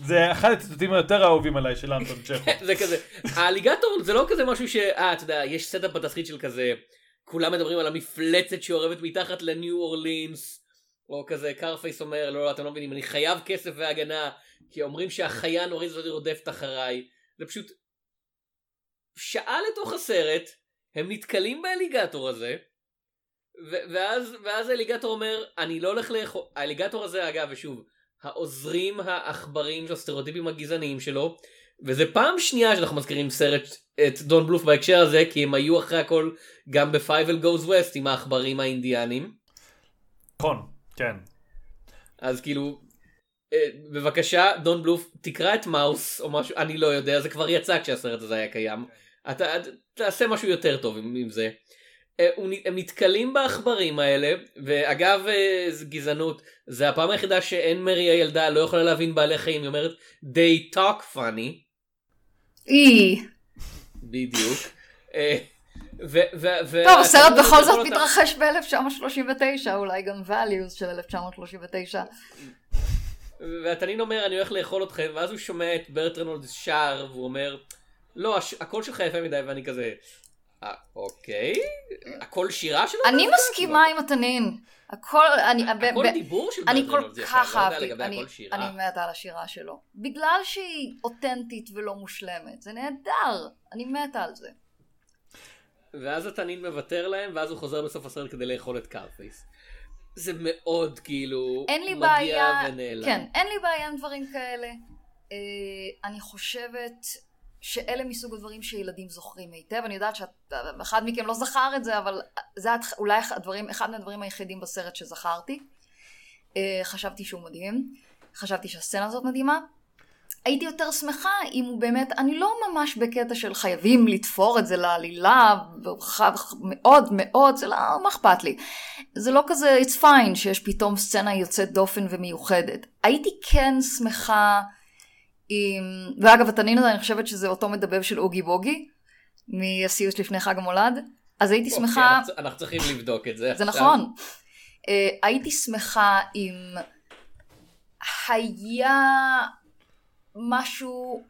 זה אחד הציטוטים היותר האהובים עליי של אנטון צ'כוב. זה כזה, האליגטור זה לא כזה משהו ש... אה, אתה יודע, יש setup בתסריט של כזה, כולם מדברים על המפלצת שאורבת מתחת לניו אורלינס, או כזה קרפייס אומר, לא, לא, אתם לא מבינים, אני חייב כסף והגנה, כי אומרים שהחיה הנוראית הזאת רודפת אחריי. זה פשוט... שעה לתוך הסרט, הם נתקלים באליגטור הזה, ו- ואז, ואז האליגטור אומר, אני לא הולך לאכול, האליגטור הזה אגב, ושוב, העוזרים העכברים של הסטריאוטיפים הגזעניים שלו, וזה פעם שנייה שאנחנו מזכירים סרט את דון בלוף בהקשר הזה, כי הם היו אחרי הכל גם ב-Five Goes West עם העכברים האינדיאנים. נכון, כן. אז כאילו, אה, בבקשה, דון בלוף, תקרא את מאוס או משהו, אני לא יודע, זה כבר יצא כשהסרט הזה היה קיים. אתה תעשה משהו יותר טוב עם, עם זה. אה, הם נתקלים בעכברים האלה, ואגב אה, זה גזענות, זה הפעם היחידה שאין מרי הילדה לא יכולה להבין בעלי חיים, היא אומרת they talk funny. אי. בדיוק. אה, טוב, הסרט בכל זאת מתרחש ב-1939, אולי גם values של 1939. והתנין אומר אני הולך לאכול אתכם ואז הוא שומע את ברט רנולדס שר והוא אומר לא הקול שלך יפה מדי ואני כזה "אה, אוקיי הקול שירה שלו? אני דווקא?" מסכימה עם התנין. הכל, אני, ב- הקול ב- דיבור של אני כל כך לא אהבתי, אני, מתה על השירה שלו. בגלל שהיא אותנטית ולא מושלמת, זה נהדר, אני מתה על זה. ואז התנין מוותר להם ואז הוא חוזר בסוף הסרט כדי לאכול את קרפייס. זה מאוד כאילו מגיע בעיה, ונעלם. כן, אין לי בעיה עם דברים כאלה. אה, אני חושבת שאלה מסוג הדברים שילדים זוכרים היטב. אני יודעת שאחד מכם לא זכר את זה, אבל זה הת- אולי הדברים, אחד מהדברים היחידים בסרט שזכרתי. אה, חשבתי שהוא מדהים. חשבתי שהסצנה הזאת מדהימה. הייתי יותר שמחה אם הוא באמת, אני לא ממש בקטע של חייבים לתפור את זה לעלילה, מאוד מאוד, זה לא, מה אכפת לי. זה לא כזה it's fine שיש פתאום סצנה יוצאת דופן ומיוחדת. הייתי כן שמחה עם, ואגב התנין הזה אני חושבת שזה אותו מדבב של אוגי בוגי, מהסיוט לפני חג המולד, אז הייתי אוקיי, שמחה, אנחנו- אנחנו צריכים לבדוק את זה זה עכשיו. נכון. אה, הייתי שמחה אם היה משהו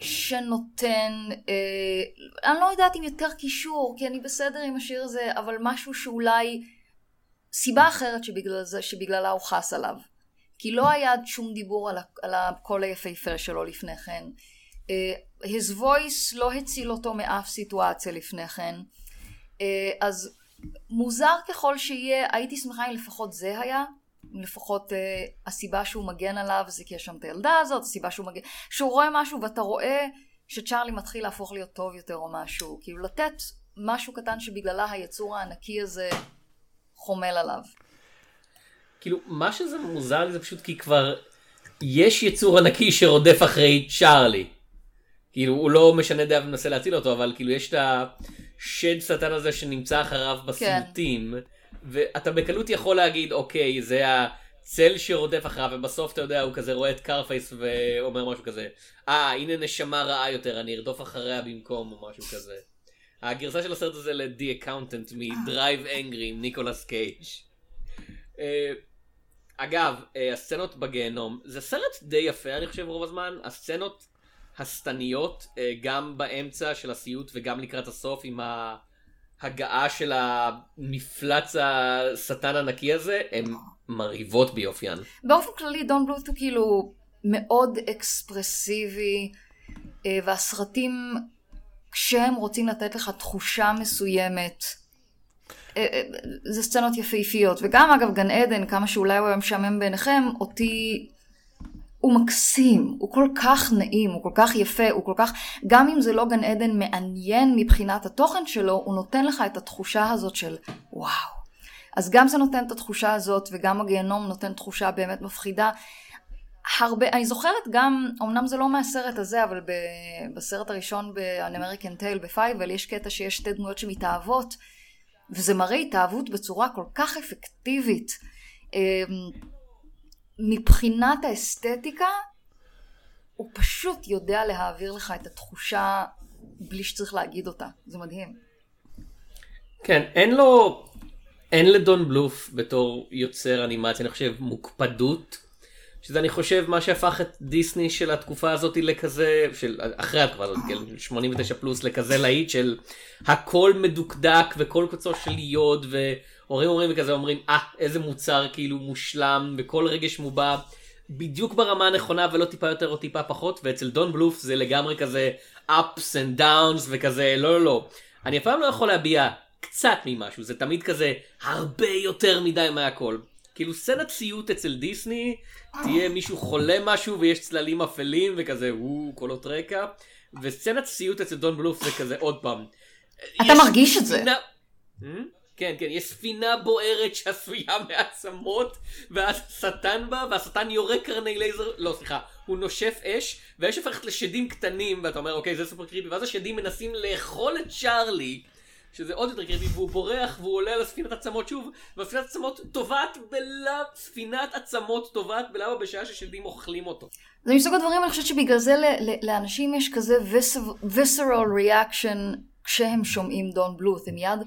שנותן, אה, אני לא יודעת אם יותר קישור, כי אני בסדר עם השיר הזה, אבל משהו שאולי, סיבה אחרת שבגלל זה, שבגללה הוא חס עליו. כי לא היה שום דיבור על, על הקול היפהפה שלו לפני כן. אה, his voice לא הציל אותו מאף סיטואציה לפני כן. אה, אז מוזר ככל שיהיה, הייתי שמחה אם לפחות זה היה. לפחות uh, הסיבה שהוא מגן עליו זה כי יש שם את הילדה הזאת, הסיבה שהוא מגן... שהוא רואה משהו ואתה רואה שצ'ארלי מתחיל להפוך להיות טוב יותר או משהו. כאילו לתת משהו קטן שבגללה היצור הענקי הזה חומל עליו. כאילו מה שזה מוזר לי זה פשוט כי כבר יש יצור ענקי שרודף אחרי צ'ארלי. כאילו הוא לא משנה דעה ומנסה להציל אותו אבל כאילו יש את השד שטן הזה שנמצא אחריו בסיוטים ואתה בקלות יכול להגיד אוקיי זה הצל שרודף אחריו ובסוף אתה יודע הוא כזה רואה את קרפייס ואומר משהו כזה אה הנה נשמה רעה יותר אני ארדוף אחריה במקום או משהו כזה. הגרסה של הסרט הזה ל-The Accountant מ-Drive Angry עם ניקולס קייג'. אגב, אה, הסצנות בגיהנום, זה סרט די יפה אני חושב רוב הזמן, הסצנות השטניות אה, גם באמצע של הסיוט וגם לקראת הסוף עם ההגעה של המפלץ השטן הנקי הזה, הן מרהיבות ביופיין. באופן כללי דון בלוט הוא כאילו מאוד אקספרסיבי אה, והסרטים כשהם רוצים לתת לך תחושה מסוימת זה סצנות יפהפיות וגם אגב גן עדן כמה שאולי הוא היה משעמם בעיניכם אותי הוא מקסים, הוא כל כך נעים, הוא כל כך יפה, הוא כל כך, גם אם זה לא גן עדן מעניין מבחינת התוכן שלו, הוא נותן לך את התחושה הזאת של וואו. אז גם זה נותן את התחושה הזאת, וגם הגיהנום נותן תחושה באמת מפחידה. הרבה, אני זוכרת גם, אמנם זה לא מהסרט הזה, אבל ב, בסרט הראשון ב-An American Tale בפייבל, יש קטע שיש שתי דמויות שמתאהבות, וזה מראה התאהבות בצורה כל כך אפקטיבית. אמ, מבחינת האסתטיקה, הוא פשוט יודע להעביר לך את התחושה בלי שצריך להגיד אותה. זה מדהים. כן, אין לו, אין לדון בלוף בתור יוצר אנימציה, אני חושב, מוקפדות. שזה אני חושב מה שהפך את דיסני של התקופה הזאת לכזה, של אחרי התקופה הזאת, כן, 89 פלוס לכזה להיט של הכל מדוקדק וכל קוצו של יוד והורים אומרים וכזה אומרים אה איזה מוצר כאילו מושלם וכל רגש מובע בדיוק ברמה הנכונה ולא טיפה יותר או טיפה פחות ואצל דון בלוף זה לגמרי כזה ups and downs וכזה לא לא לא אני אף פעם לא יכול להביע קצת ממשהו, זה תמיד כזה הרבה יותר מדי מהכל. כאילו סצנת סיוט אצל דיסני, תהיה מישהו חולה משהו ויש צללים אפלים וכזה וואו קולות רקע, וסצנת סיוט אצל דון בלות' זה כזה עוד פעם. אתה יש מרגיש את זה. Hmm? כן כן יש ספינה בוערת שעשויה מעצמות ואז השטן בא והשטן יורה קרני לייזר לא סליחה הוא נושף אש והאש הופכת לשדים קטנים ואתה אומר אוקיי זה super creepy ואז השדים מנסים לאכול את צ'ארלי שזה עוד יותר creepy והוא בורח והוא עולה על הספינת עצמות שוב והספינת עצמות טובעת בלבה, ספינת עצמות טובעת בלבה בשעה ששדים אוכלים אותו. זה מסוג הדברים, אני חושבת שבגלל זה לאנשים יש כזה vis- visceral reaction כשהם שומעים דון בלות, הם מיד,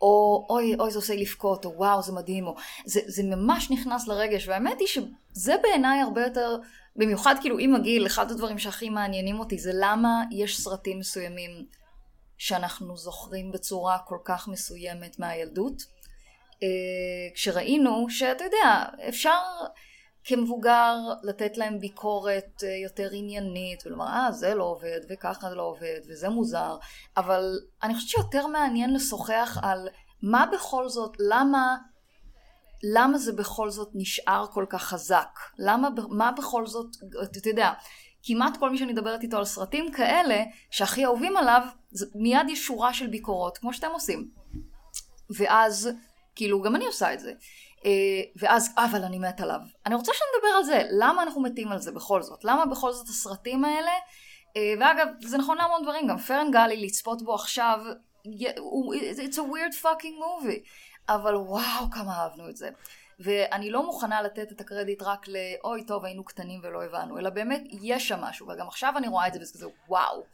או אוי, אוי זה עושה לבכות, או וואו זה מדהים, או זה, זה ממש נכנס לרגש, והאמת היא שזה בעיניי הרבה יותר, במיוחד כאילו עם הגיל, אחד הדברים שהכי מעניינים אותי זה למה יש סרטים מסוימים שאנחנו זוכרים בצורה כל כך מסוימת מהילדות. אה, כשראינו שאתה יודע, אפשר כמבוגר לתת להם ביקורת אה, יותר עניינית ולומר אה זה לא עובד וככה זה לא עובד וזה מוזר אבל אני חושבת שיותר מעניין לשוחח על מה בכל זאת למה למה זה בכל זאת נשאר כל כך חזק למה מה בכל זאת אתה יודע כמעט כל מי שאני מדברת איתו על סרטים כאלה שהכי אהובים עליו זה מיד יש שורה של ביקורות כמו שאתם עושים. ואז כאילו גם אני עושה את זה. אה, ואז אבל אני מת עליו. אני רוצה שנדבר על זה. למה אנחנו מתים על זה בכל זאת? למה בכל זאת הסרטים האלה? אה, ואגב זה נכון להמון דברים. גם פרן גלי לצפות בו עכשיו it's a weird fucking movie. אבל וואו כמה אהבנו את זה ואני לא מוכנה לתת את הקרדיט רק לאוי טוב היינו קטנים ולא הבנו אלא באמת יש שם משהו וגם עכשיו אני רואה את זה וזה כזה וואו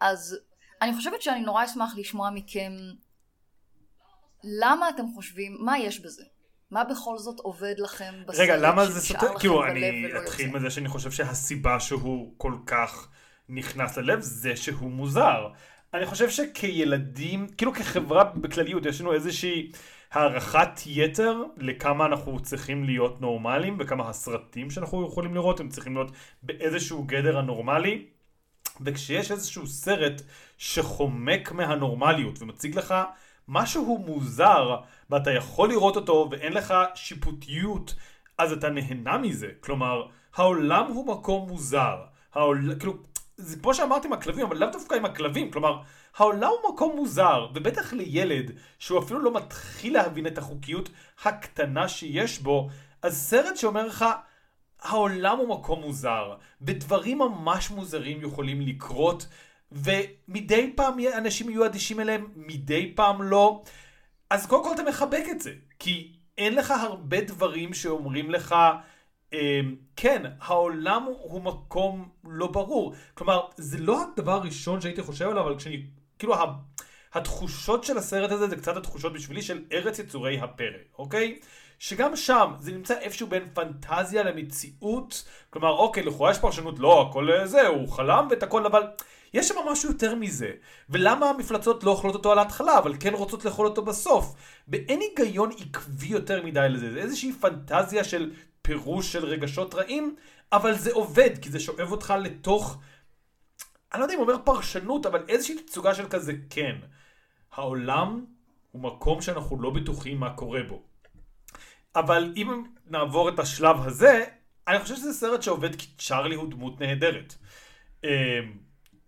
אז אני חושבת שאני נורא אשמח לשמוע מכם למה אתם חושבים, מה יש בזה? מה בכל זאת עובד לכם בסרט רגע, למה זה סותר? כאילו, אני אתחיל? מזה שאני חושב שהסיבה שהוא כל כך נכנס ללב זה שהוא מוזר. אני חושב שכילדים, כאילו כחברה בכלליות, יש לנו איזושהי הערכת יתר לכמה אנחנו צריכים להיות נורמליים וכמה הסרטים שאנחנו יכולים לראות הם צריכים להיות באיזשהו גדר הנורמלי. וכשיש איזשהו סרט שחומק מהנורמליות ומציג לך משהו מוזר ואתה יכול לראות אותו ואין לך שיפוטיות אז אתה נהנה מזה כלומר העולם הוא מקום מוזר העול... כאילו זה כמו שאמרתי עם הכלבים אבל לאו דווקא עם הכלבים כלומר העולם הוא מקום מוזר ובטח לילד שהוא אפילו לא מתחיל להבין את החוקיות הקטנה שיש בו אז סרט שאומר לך העולם הוא מקום מוזר, ודברים ממש מוזרים יכולים לקרות, ומדי פעם אנשים יהיו אדישים אליהם, מדי פעם לא. אז קודם כל אתה מחבק את זה, כי אין לך הרבה דברים שאומרים לך, כן, העולם הוא מקום לא ברור. כלומר, זה לא הדבר הראשון שהייתי חושב עליו, אבל כשאני, כאילו, התחושות של הסרט הזה זה קצת התחושות בשבילי של ארץ יצורי הפרא, אוקיי? שגם שם זה נמצא איפשהו בין פנטזיה למציאות, כלומר אוקיי לכאורה יש פרשנות לא הכל אה, זה הוא חלם ואת הכל אבל יש שם משהו יותר מזה ולמה המפלצות לא אוכלות אותו על ההתחלה אבל כן רוצות לאכול אותו בסוף ואין היגיון עקבי יותר מדי לזה זה איזושהי פנטזיה של פירוש של רגשות רעים אבל זה עובד כי זה שואב אותך לתוך אני לא יודע אם אומר פרשנות אבל איזושהי תצוגה של כזה כן העולם הוא מקום שאנחנו לא בטוחים מה קורה בו אבל אם נעבור את השלב הזה, אני חושב שזה סרט שעובד כי צ'ארלי הוא דמות נהדרת. אמ,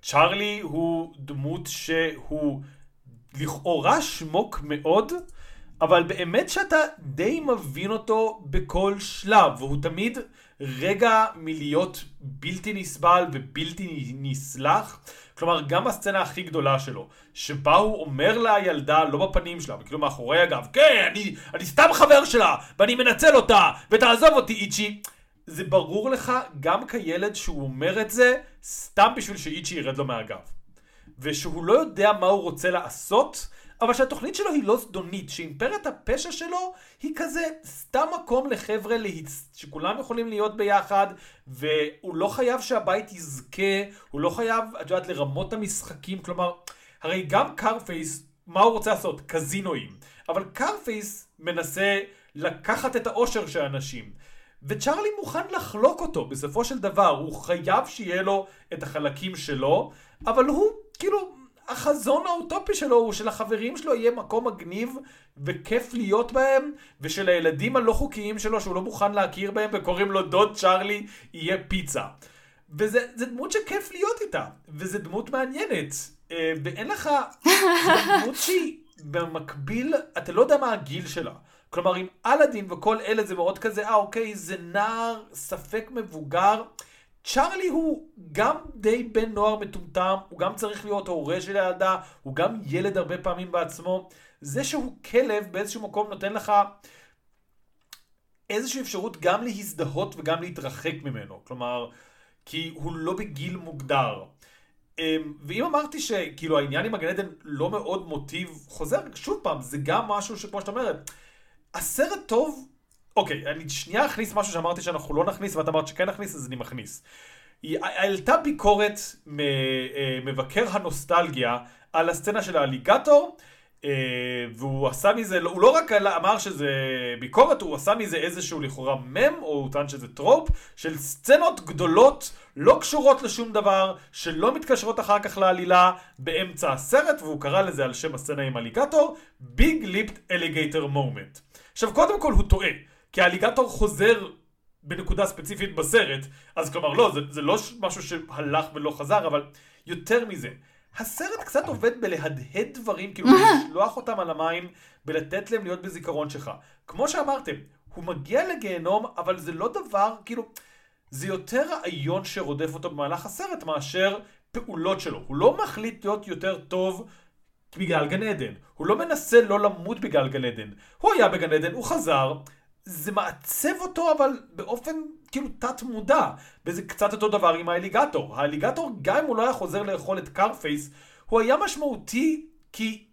צ'ארלי הוא דמות שהוא לכאורה שמוק מאוד, אבל באמת שאתה די מבין אותו בכל שלב, והוא תמיד רגע מלהיות בלתי נסבל ובלתי נסלח. כלומר, גם הסצנה הכי גדולה שלו, שבה הוא אומר לילדה, לא בפנים שלה, וכאילו מאחורי הגב, כן, אני, אני סתם חבר שלה, ואני מנצל אותה, ותעזוב אותי איצ'י. זה ברור לך, גם כילד שהוא אומר את זה, סתם בשביל שאיצ'י ירד לו מהגב. ושהוא לא יודע מה הוא רוצה לעשות, אבל שהתוכנית שלו היא לא זדונית, שאימפריית הפשע שלו היא כזה סתם מקום לחבר'ה להצ... שכולם יכולים להיות ביחד, והוא לא חייב שהבית יזכה, הוא לא חייב, את יודעת, לרמות המשחקים, כלומר, הרי גם קרפייס, מה הוא רוצה לעשות? קזינואים. אבל קרפייס מנסה לקחת את האושר של האנשים. וצ'ארלי מוכן לחלוק אותו בסופו של דבר, הוא חייב שיהיה לו את החלקים שלו, אבל הוא כאילו, החזון האוטופי שלו הוא שלחברים שלו יהיה מקום מגניב וכיף להיות בהם, ושלילדים הלא חוקיים שלו שהוא לא מוכן להכיר בהם וקוראים לו דוד צ'ארלי יהיה פיצה. וזה זה דמות שכיף להיות איתה, וזה דמות מעניינת, אה, ואין לך, זו דמות שהיא במקביל, אתה לא יודע מה הגיל שלה. כלומר, עם אלאדין וכל אלה זה מאוד כזה, אה אוקיי, זה נער, ספק מבוגר. צ'ארלי הוא גם די בן נוער מטומטם, הוא גם צריך להיות הורה של הילדה, הוא גם ילד הרבה פעמים בעצמו. זה שהוא כלב באיזשהו מקום נותן לך איזושהי אפשרות גם להזדהות וגם להתרחק ממנו. כלומר, כי הוא לא בגיל מוגדר. אמ, ואם אמרתי שכאילו העניין עם הגן עדן לא מאוד מוטיב חוזר, שוב פעם, זה גם משהו שכמו שאת אומרת, הסרט טוב, אוקיי, אני שנייה אכניס משהו שאמרתי שאנחנו לא נכניס ואת אמרת שכן נכניס, אז אני מכניס. היא העלתה ביקורת ממבקר הנוסטלגיה על הסצנה של האליגטור, אה, והוא עשה מזה, הוא לא רק אמר שזה ביקורת, הוא עשה מזה איזשהו לכאורה מם, או הוא טען שזה trope, של סצנות גדולות, לא קשורות לשום דבר, שלא מתקשרות אחר כך לעלילה באמצע הסרט, והוא קרא לזה על שם הסצנה עם אליגטור, Big Lipped Alligator Moment. עכשיו קודם כל הוא טועה, כי האליגטור חוזר בנקודה ספציפית בסרט, אז כלומר לא, זה, זה לא משהו שהלך ולא חזר, אבל יותר מזה. הסרט קצת עובד בלהדהד דברים, כאילו לשלוח אותם על המים, ולתת להם להיות בזיכרון שלך. כמו שאמרתם, הוא מגיע לגיהנום, אבל זה לא דבר, כאילו, זה יותר רעיון שרודף אותו במהלך הסרט מאשר פעולות שלו. הוא לא מחליט להיות יותר טוב בגלל גן עדן. הוא לא מנסה לא למות בגלל גן עדן. הוא היה בגן עדן, הוא חזר, זה מעצב אותו אבל באופן כאילו תת מודע. וזה קצת אותו דבר עם האליגטור. האליגטור, גם אם הוא לא היה חוזר לאכול את קרפייס, הוא היה משמעותי כי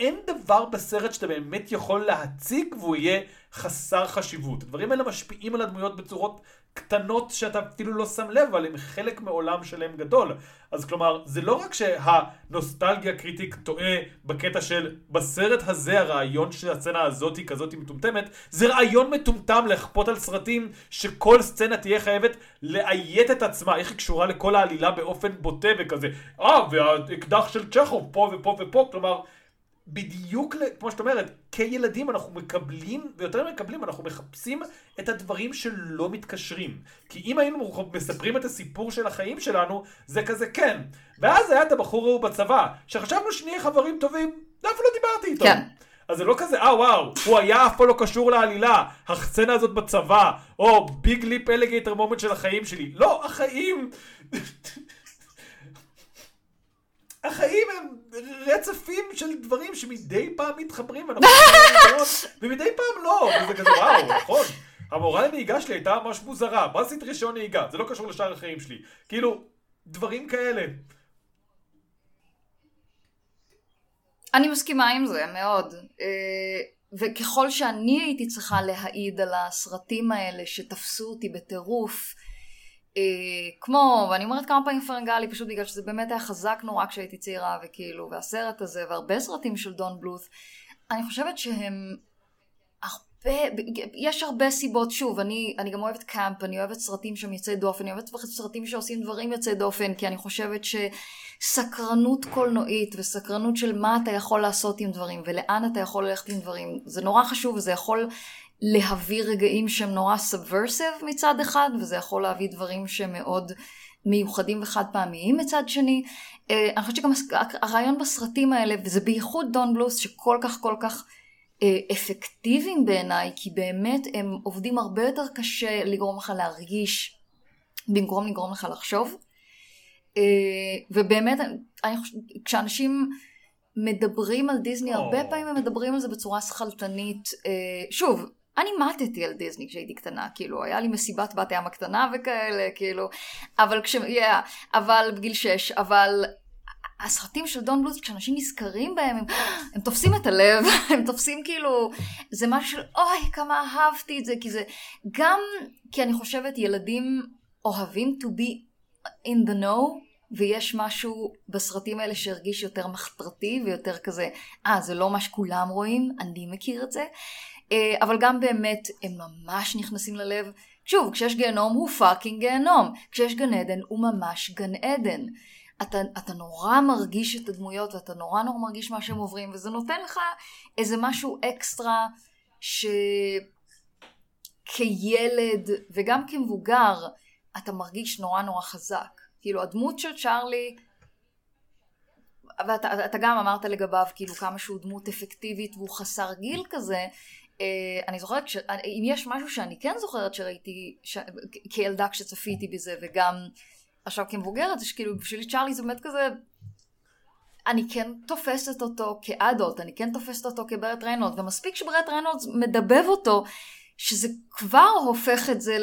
אין דבר בסרט שאתה באמת יכול להציג והוא יהיה חסר חשיבות. הדברים האלה משפיעים על הדמויות בצורות קטנות שאתה אפילו לא שם לב, אבל הם חלק מעולם שלם גדול. אז כלומר, זה לא רק שה Nostalgia Critic טועה בקטע של בסרט הזה הרעיון של הסצנה הזאת היא כזאת מטומטמת, זה רעיון מטומטם לכפות על סרטים שכל סצנה תהיה חייבת לאיית את עצמה, איך היא קשורה לכל העלילה באופן בוטה וכזה. אה, והאקדח של צ'כוב פה ופה ופה, כלומר... בדיוק כמו שאת אומרת, כילדים אנחנו מקבלים, ויותר מקבלים, אנחנו מחפשים את הדברים שלא מתקשרים. כי אם היינו מספרים את הסיפור של החיים שלנו, זה כזה כן. ואז היה את הבחור ההוא בצבא, שחשבנו שנהיה חברים טובים, ואף לא דיברתי איתו. כן. אז זה לא כזה, אה וואו, הוא היה אף פעם לא קשור לעלילה, הסצנה הזאת בצבא, או Big Lipped Alligator Moment של החיים שלי. לא, החיים... החיים הם רצפים של דברים שמדי פעם מתחברים ומדי פעם לא, וזה כזה וואו, נכון. המורה לנהיגה שלי הייתה ממש מוזרה, מה עשית רישיון נהיגה? זה לא קשור לשאר החיים שלי. כאילו, דברים כאלה. אני מסכימה עם זה מאוד. אה, וככל שאני הייתי צריכה להעיד על הסרטים האלה שתפסו אותי בטירוף, כמו, ואני אומרת כמה פעמים פרנגלי פשוט בגלל שזה באמת היה חזק נורא כשהייתי צעירה וכאילו, והסרט הזה והרבה סרטים של דון בלות' אני חושבת שהם הרבה, יש הרבה סיבות, שוב, אני, אני גם אוהבת קאמפ, אני אוהבת סרטים שהם יוצאי דופן, אני אוהבת סרטים שעושים דברים יוצאי דופן, כי אני חושבת שסקרנות קולנועית וסקרנות של מה אתה יכול לעשות עם דברים ולאן אתה יכול ללכת עם דברים, זה נורא חשוב וזה יכול להביא רגעים שהם נורא subversive מצד אחד, וזה יכול להביא דברים שהם מאוד מיוחדים וחד פעמיים מצד שני. Uh, אני חושבת שגם הרעיון בסרטים האלה, וזה בייחוד דון בלות' שכל כך כל כך uh, אפקטיביים בעיניי, כי באמת הם עובדים הרבה יותר קשה לגרום לך להרגיש, במקום לגרום לך לחשוב. Uh, ובאמת, אני חושבת, כשאנשים... מדברים על דיסני, oh. הרבה פעמים הם מדברים על זה בצורה שכלתנית. שוב, אני מתתי על דיסני כשהייתי קטנה, כאילו, היה לי מסיבת בת ים הקטנה וכאלה, כאילו, אבל כש... Yeah, אבל בגיל שש, אבל הסרטים של דון בלוס, כשאנשים נזכרים בהם, הם, הם תופסים את הלב, הם תופסים כאילו, זה משהו של, אוי, כמה אהבתי את זה, כי זה, גם כי אני חושבת ילדים אוהבים to be in the know, ויש משהו בסרטים האלה שהרגיש יותר מחתרתי ויותר כזה, אה, זה לא מה שכולם רואים, אני מכיר את זה. אה, אבל גם באמת הם ממש נכנסים ללב. שוב, כשיש גיהנום הוא fucking גיהנום, כשיש גן עדן הוא ממש גן עדן. אתה, אתה נורא מרגיש את הדמויות ואתה נורא נורא מרגיש מה שהם עוברים וזה נותן לך איזה משהו אקסטרה שכילד וגם כמבוגר אתה מרגיש נורא נורא חזק. כאילו הדמות של צ'ארלי ואתה אתה גם אמרת לגביו כאילו כמה שהוא דמות אפקטיבית והוא חסר גיל כזה אני זוכרת, ש... אם יש משהו שאני כן זוכרת שראיתי ש... כילדה כשצפיתי בזה וגם עכשיו כמבוגרת, זה שכאילו בשבילי צ'ארלי זה באמת כזה, אני כן תופסת אותו כאדולט, אני כן תופסת אותו כברט ריינולד, ומספיק שברט ריינולד מדבב אותו, שזה כבר הופך את זה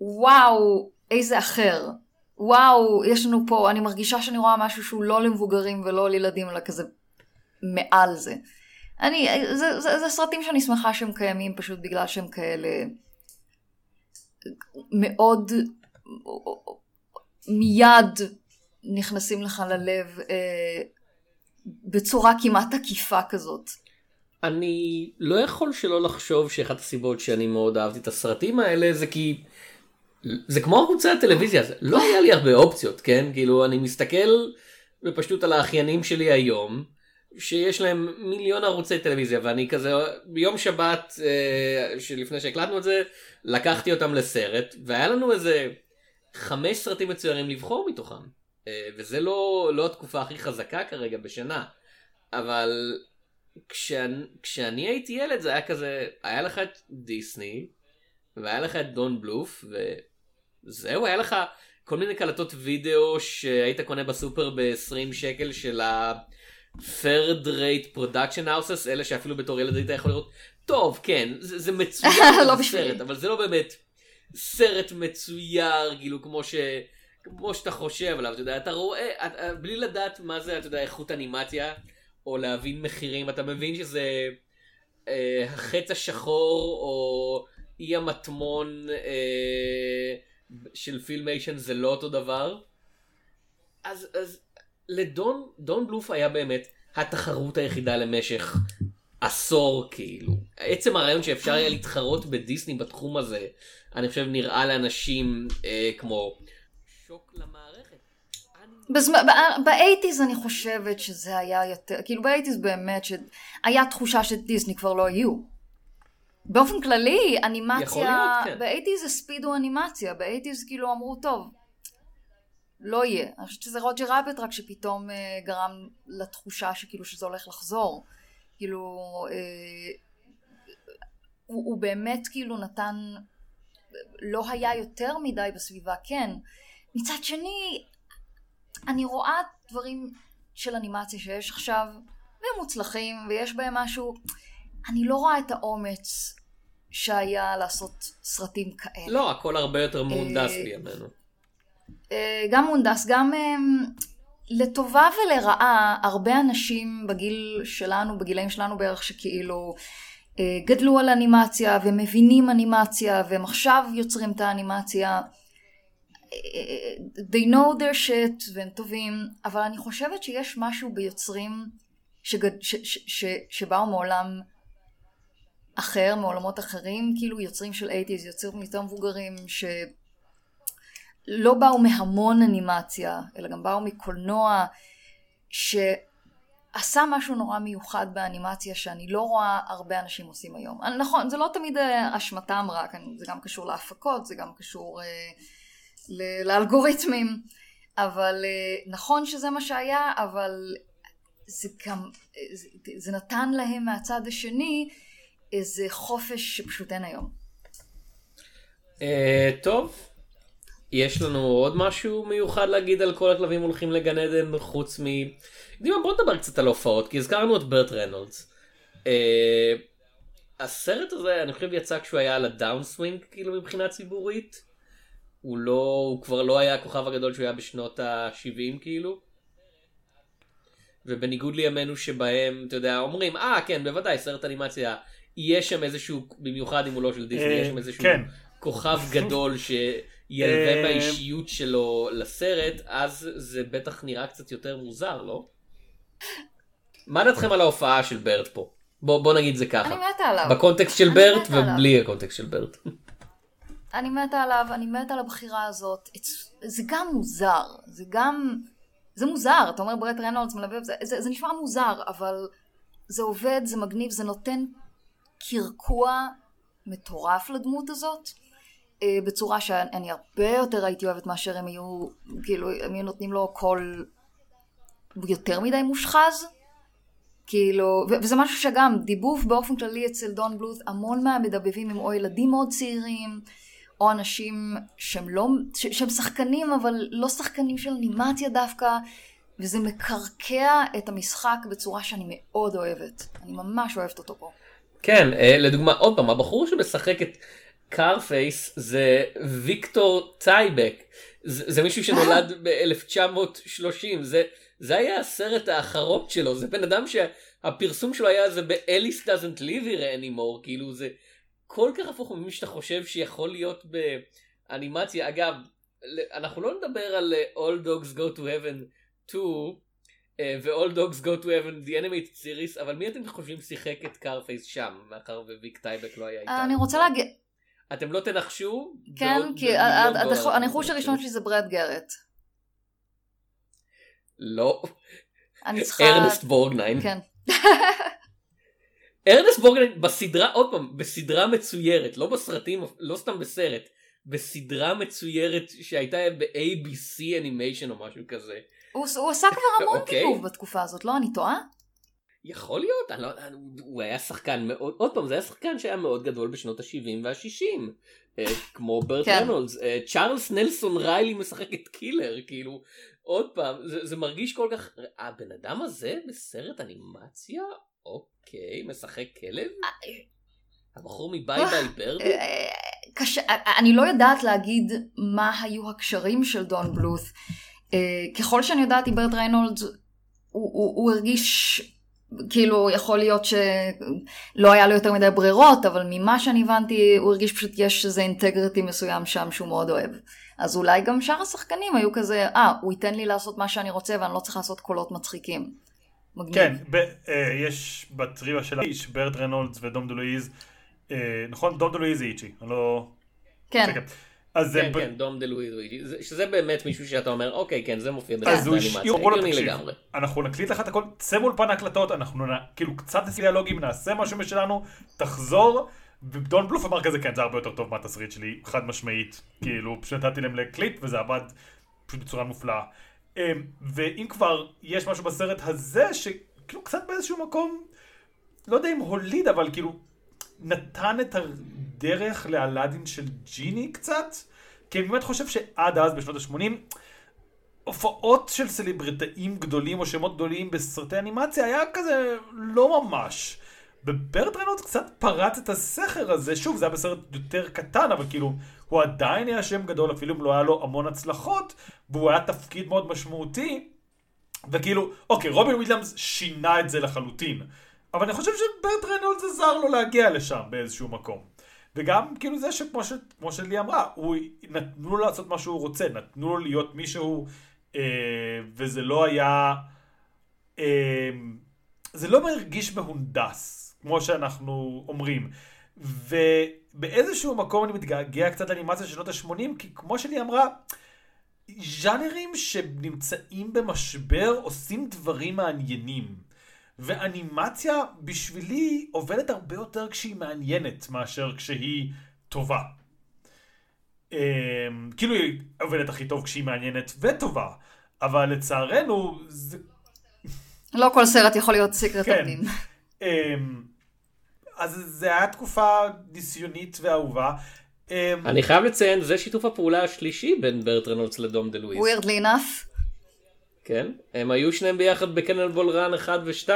לוואו, איזה אחר. וואו, יש לנו פה, אני מרגישה שאני רואה משהו שהוא לא למבוגרים ולא לילדים, אלא כזה מעל זה. אני, זה, זה, זה סרטים שאני שמחה שהם קיימים פשוט בגלל שהם כאלה מאוד מיד נכנסים לך ללב אה, בצורה כמעט עקיפה כזאת. אני לא יכול שלא לחשוב שאחת הסיבות שאני מאוד אהבתי את הסרטים האלה זה כי זה כמו ערוצי הטלוויזיה, זה לא היה לי הרבה אופציות, כן? כאילו אני מסתכל בפשטות על האחיינים שלי היום, שיש להם מיליון ערוצי טלוויזיה ואני כזה ביום שבת אה, שלפני שהקלטנו את זה לקחתי אותם לסרט והיה לנו איזה חמש סרטים מצוירים לבחור מתוכם. אה, וזה לא, לא התקופה הכי חזקה כרגע בשנה. אבל כשאני, כשאני הייתי ילד זה היה כזה, היה לך את דיסני, והיה לך את דון בלוף, וזהו, היה לך כל מיני קלטות וידאו שהיית קונה בסופר ב-20 שקל של ה... third rate production houses, אלה שאפילו בתור ילד היית יכול לראות, טוב, כן, זה, זה מצוין, לא סרט, אבל זה לא באמת סרט מצויר, כאילו כמו ש... כמו שאתה חושב עליו, אתה יודע, אתה רואה, את, בלי לדעת מה זה, אתה יודע, איכות אנימציה, או להבין מחירים, אתה מבין שזה אה, החץ השחור, או אי המטמון אה, של פילמיישן זה לא אותו דבר. אז, אז לדון, דון בלוף היה באמת התחרות היחידה למשך עשור כאילו. עצם הרעיון שאפשר היה להתחרות בדיסני בתחום הזה, אני חושב נראה לאנשים אה, כמו שוק למערכת. באייטיז אני חושבת שזה היה יותר, כאילו באייטיז באמת שהיה תחושה שדיסני כבר לא יהיו. באופן כללי אנימציה, כן. באייטיז הספידו אנימציה, באייטיז כאילו אמרו טוב, לא יהיה. אני חושבת שזה רוג'ר רביט רק שפתאום אה, גרם לתחושה שכאילו שזה הולך לחזור. כאילו, אה, הוא, הוא באמת כאילו נתן, לא היה יותר מדי בסביבה, כן. מצד שני, אני רואה דברים של אנימציה שיש עכשיו, והם מוצלחים, ויש בהם משהו, אני לא רואה את האומץ שהיה לעשות סרטים כאלה. לא, הכל הרבה יותר מהונדס אה, בימינו. אה, גם מונדס, גם אה, לטובה ולרעה, הרבה אנשים בגיל שלנו, בגילאים שלנו בערך, שכאילו אה, גדלו על אנימציה ומבינים אנימציה והם עכשיו יוצרים את האנימציה. they know their shit והם טובים, אבל אני חושבת שיש משהו ביוצרים שגד... ש... ש... ש... שבאו מעולם אחר, מעולמות אחרים, כאילו יוצרים של 80's, יוצרים יותר מבוגרים, ש... לא באו מהמון אנימציה, אלא גם באו מקולנוע שעשה משהו נורא מיוחד באנימציה שאני לא רואה הרבה אנשים עושים היום. נכון, זה לא תמיד אה, אשמתם רק, זה גם קשור להפקות, זה גם קשור אה, לאלגוריתמים, אבל אה, נכון שזה מה שהיה, אבל זה גם, זה, זה נתן להם מהצד השני איזה חופש שפשוט אין היום. Uh, טוב, יש לנו עוד משהו מיוחד להגיד על כל הכלבים הולכים לגן עדן חוץ מ... דימה בוא נדבר קצת על הופעות כי הזכרנו את ברט ריינולדס. Uh, הסרט הזה אני חושב יצא כשהוא היה על ה downswing כאילו מבחינה ציבורית. הוא לא הוא כבר לא היה הכוכב הגדול שהוא היה בשנות ה-70 כאילו. ובניגוד לימינו שבהם אתה יודע אומרים אה ah, כן בוודאי סרט אנימציה יש שם איזשהו במיוחד אם הוא לא של דיסני יש שם איזשהו כן. כוכב גדול ש... ילווה באישיות אה, שלו לסרט, אז זה בטח נראה קצת יותר מוזר, לא? מה דעתכם על ההופעה של ברט פה? בוא, בוא נגיד זה ככה. אני מתה עליו. בקונטקסט של ברט ובלי הקונטקסט של ברט. אני מתה עליו, אני מתה על הבחירה הזאת. זה גם מוזר, זה גם זה מוזר, אתה אומר ברט רנולדס מלבב, זה, זה, זה נשמע מוזר, אבל זה עובד, זה מגניב, זה נותן קרקוע מטורף לדמות הזאת, בצורה שאני הרבה יותר הייתי אוהבת מאשר הם היו, כאילו, הם היו נותנים לו קול יותר מדי מושחז. כאילו, וזה משהו שגם, דיבוב באופן כללי אצל דון בלוט, המון מהמדבבים הם או ילדים מאוד צעירים, או אנשים שהם לא, שהם שחקנים, אבל לא שחקנים של אנימציה דווקא, וזה מקרקע את המשחק בצורה שאני מאוד אוהבת. אני ממש אוהבת אותו פה. כן, אה, לדוגמה, עוד פעם, הבחור שמשחק את קרפייס זה ויקטור טייבק. זה, זה מישהו שנולד ב-1930, זה, זה היה הסרט האחרון שלו, זה בן אדם שהפרסום שלו היה זה ב-Alice doesn't live here anymore, כאילו זה כל כך הפוך ממי שאתה חושב שיכול להיות באנימציה. אגב, אנחנו לא נדבר על אה, All Dogs Go to Heaven 2, אה, ו-All Dogs Go to Heaven The Animated Series, אבל מי אתם חושבים שיחק את קארפייס שם, מאחר וויק טייבק לא היה איתנו? אני רוצה להגיד, אתם לא תנחשו? כן, כי מיליון ה- ה- דולר הדח- אתם הניחוש. הראשון שלי זה ברד גרט. לא, אני צריכה... ארנסט בורגניין. כן. ארנסט בורגניין בסדרה, עוד פעם, בסדרה מצוירת, לא בסרטים, לא סתם בסרט, בסדרה מצוירת שהייתה ב-ABC Animation או משהו כזה. הוא הוא עשה כבר המון אוקיי. דיבוב בתקופה הזאת, לא? אני טועה? יכול להיות, אני לא, הוא היה שחקן מאוד, עוד פעם, זה היה שחקן שהיה מאוד גדול בשנות ה-70 וה-60, אה, כמו ברט כן. רנולדס, אה, צ'ארלס נלסון ריילי משחק את קילר, כאילו, עוד פעם, זה, זה מרגיש כל כך, הבן אדם הזה בסרט אנימציה? אוקיי, משחק כלב? הבחור מביי ביי ברדי? אה, קשה, אני לא יודעת להגיד מה היו הקשרים של דון בלות. אה, ככל שאני יודעת עם ברט ריינולדס, הוא, הוא, הוא הרגיש, כאילו יכול להיות שלא היה לו יותר מדי ברירות, אבל ממה שאני הבנתי, הוא הרגיש פשוט יש איזה integrity מסוים שם שהוא מאוד אוהב. אז אולי גם שאר השחקנים היו כזה, אה, הוא ייתן לי לעשות מה שאני רוצה ואני לא צריך לעשות קולות מצחיקים. מגניב. כן, ב, אה, יש בטריוויה של האיש, ברט רנולדס ודום דלואיז, אה, נכון? דום דלואיז זה איצ'י, אני לא... כן. כן. אז כן, הם- כן, דום דה לואי לואיג'י, זה- שזה באמת מישהו שאתה אומר, אוקיי, כן, זה מופיע אמרו לו הגיוני לגמרי. אנחנו נקליט לך את הכל, צא מאולפן ההקלטות, אנחנו נ- כאילו קצת דיאלוגים, נעשה משהו משלנו, תחזור, ודון בלוף אמר כזה, כן, זה הרבה יותר טוב מהתסריט שלי, חד משמעית, כאילו, פשוט נתתי להם להקליט, וזה עבד פשוט בצורה מופלאה. אמ, ואם כבר יש משהו בסרט הזה, שכאילו קצת באיזשהו מקום, לא יודע אם הוליד, אבל כאילו, נתן את הדרך לאלאדין של ג'יני קצת, כי אני באמת חושב שעד אז, בשנות ה-80, הופעות של סלבריטאים גדולים או שמות גדולים בסרטי אנימציה היה כזה לא ממש. וברט רנולדס קצת פרץ את הסכר הזה, שוב זה היה בסרט יותר קטן, אבל כאילו הוא עדיין היה שם גדול, אפילו אם לא היה לו המון הצלחות, והוא היה תפקיד מאוד משמעותי, וכאילו, אוקיי, רובין וויליאמס שינה את זה לחלוטין, אבל אני חושב שברט רנולדס עזר לו להגיע לשם באיזשהו מקום. וגם כאילו זה שכמו ש, כמו שלי אמרה, הוא, נתנו לו לעשות מה שהוא רוצה, נתנו לו להיות מישהו, אה, וזה לא היה, אה, זה לא מרגיש מהונדס, כמו שאנחנו אומרים. ובאיזשהו מקום אני מתגעגע קצת לאנימציה של שנות ה-80, כי כמו שלי אמרה, ז'אנרים שנמצאים במשבר עושים דברים מעניינים. ואנימציה בשבילי עובדת הרבה יותר כשהיא מעניינת מאשר כשהיא טובה. אמ, כאילו היא עובדת הכי טוב כשהיא מעניינת וטובה, אבל לצערנו זה... לא כל סרט יכול להיות סיקרט כן. אבנים. אמ, אז זה היה תקופה ניסיונית ואהובה. אמ, אני חייב לציין, זה שיתוף הפעולה השלישי בין ברט רנולדס לדום דה לואיס. weirdly enough. כן, הם היו שניהם ביחד ב Cannonball Run 1 ו-2,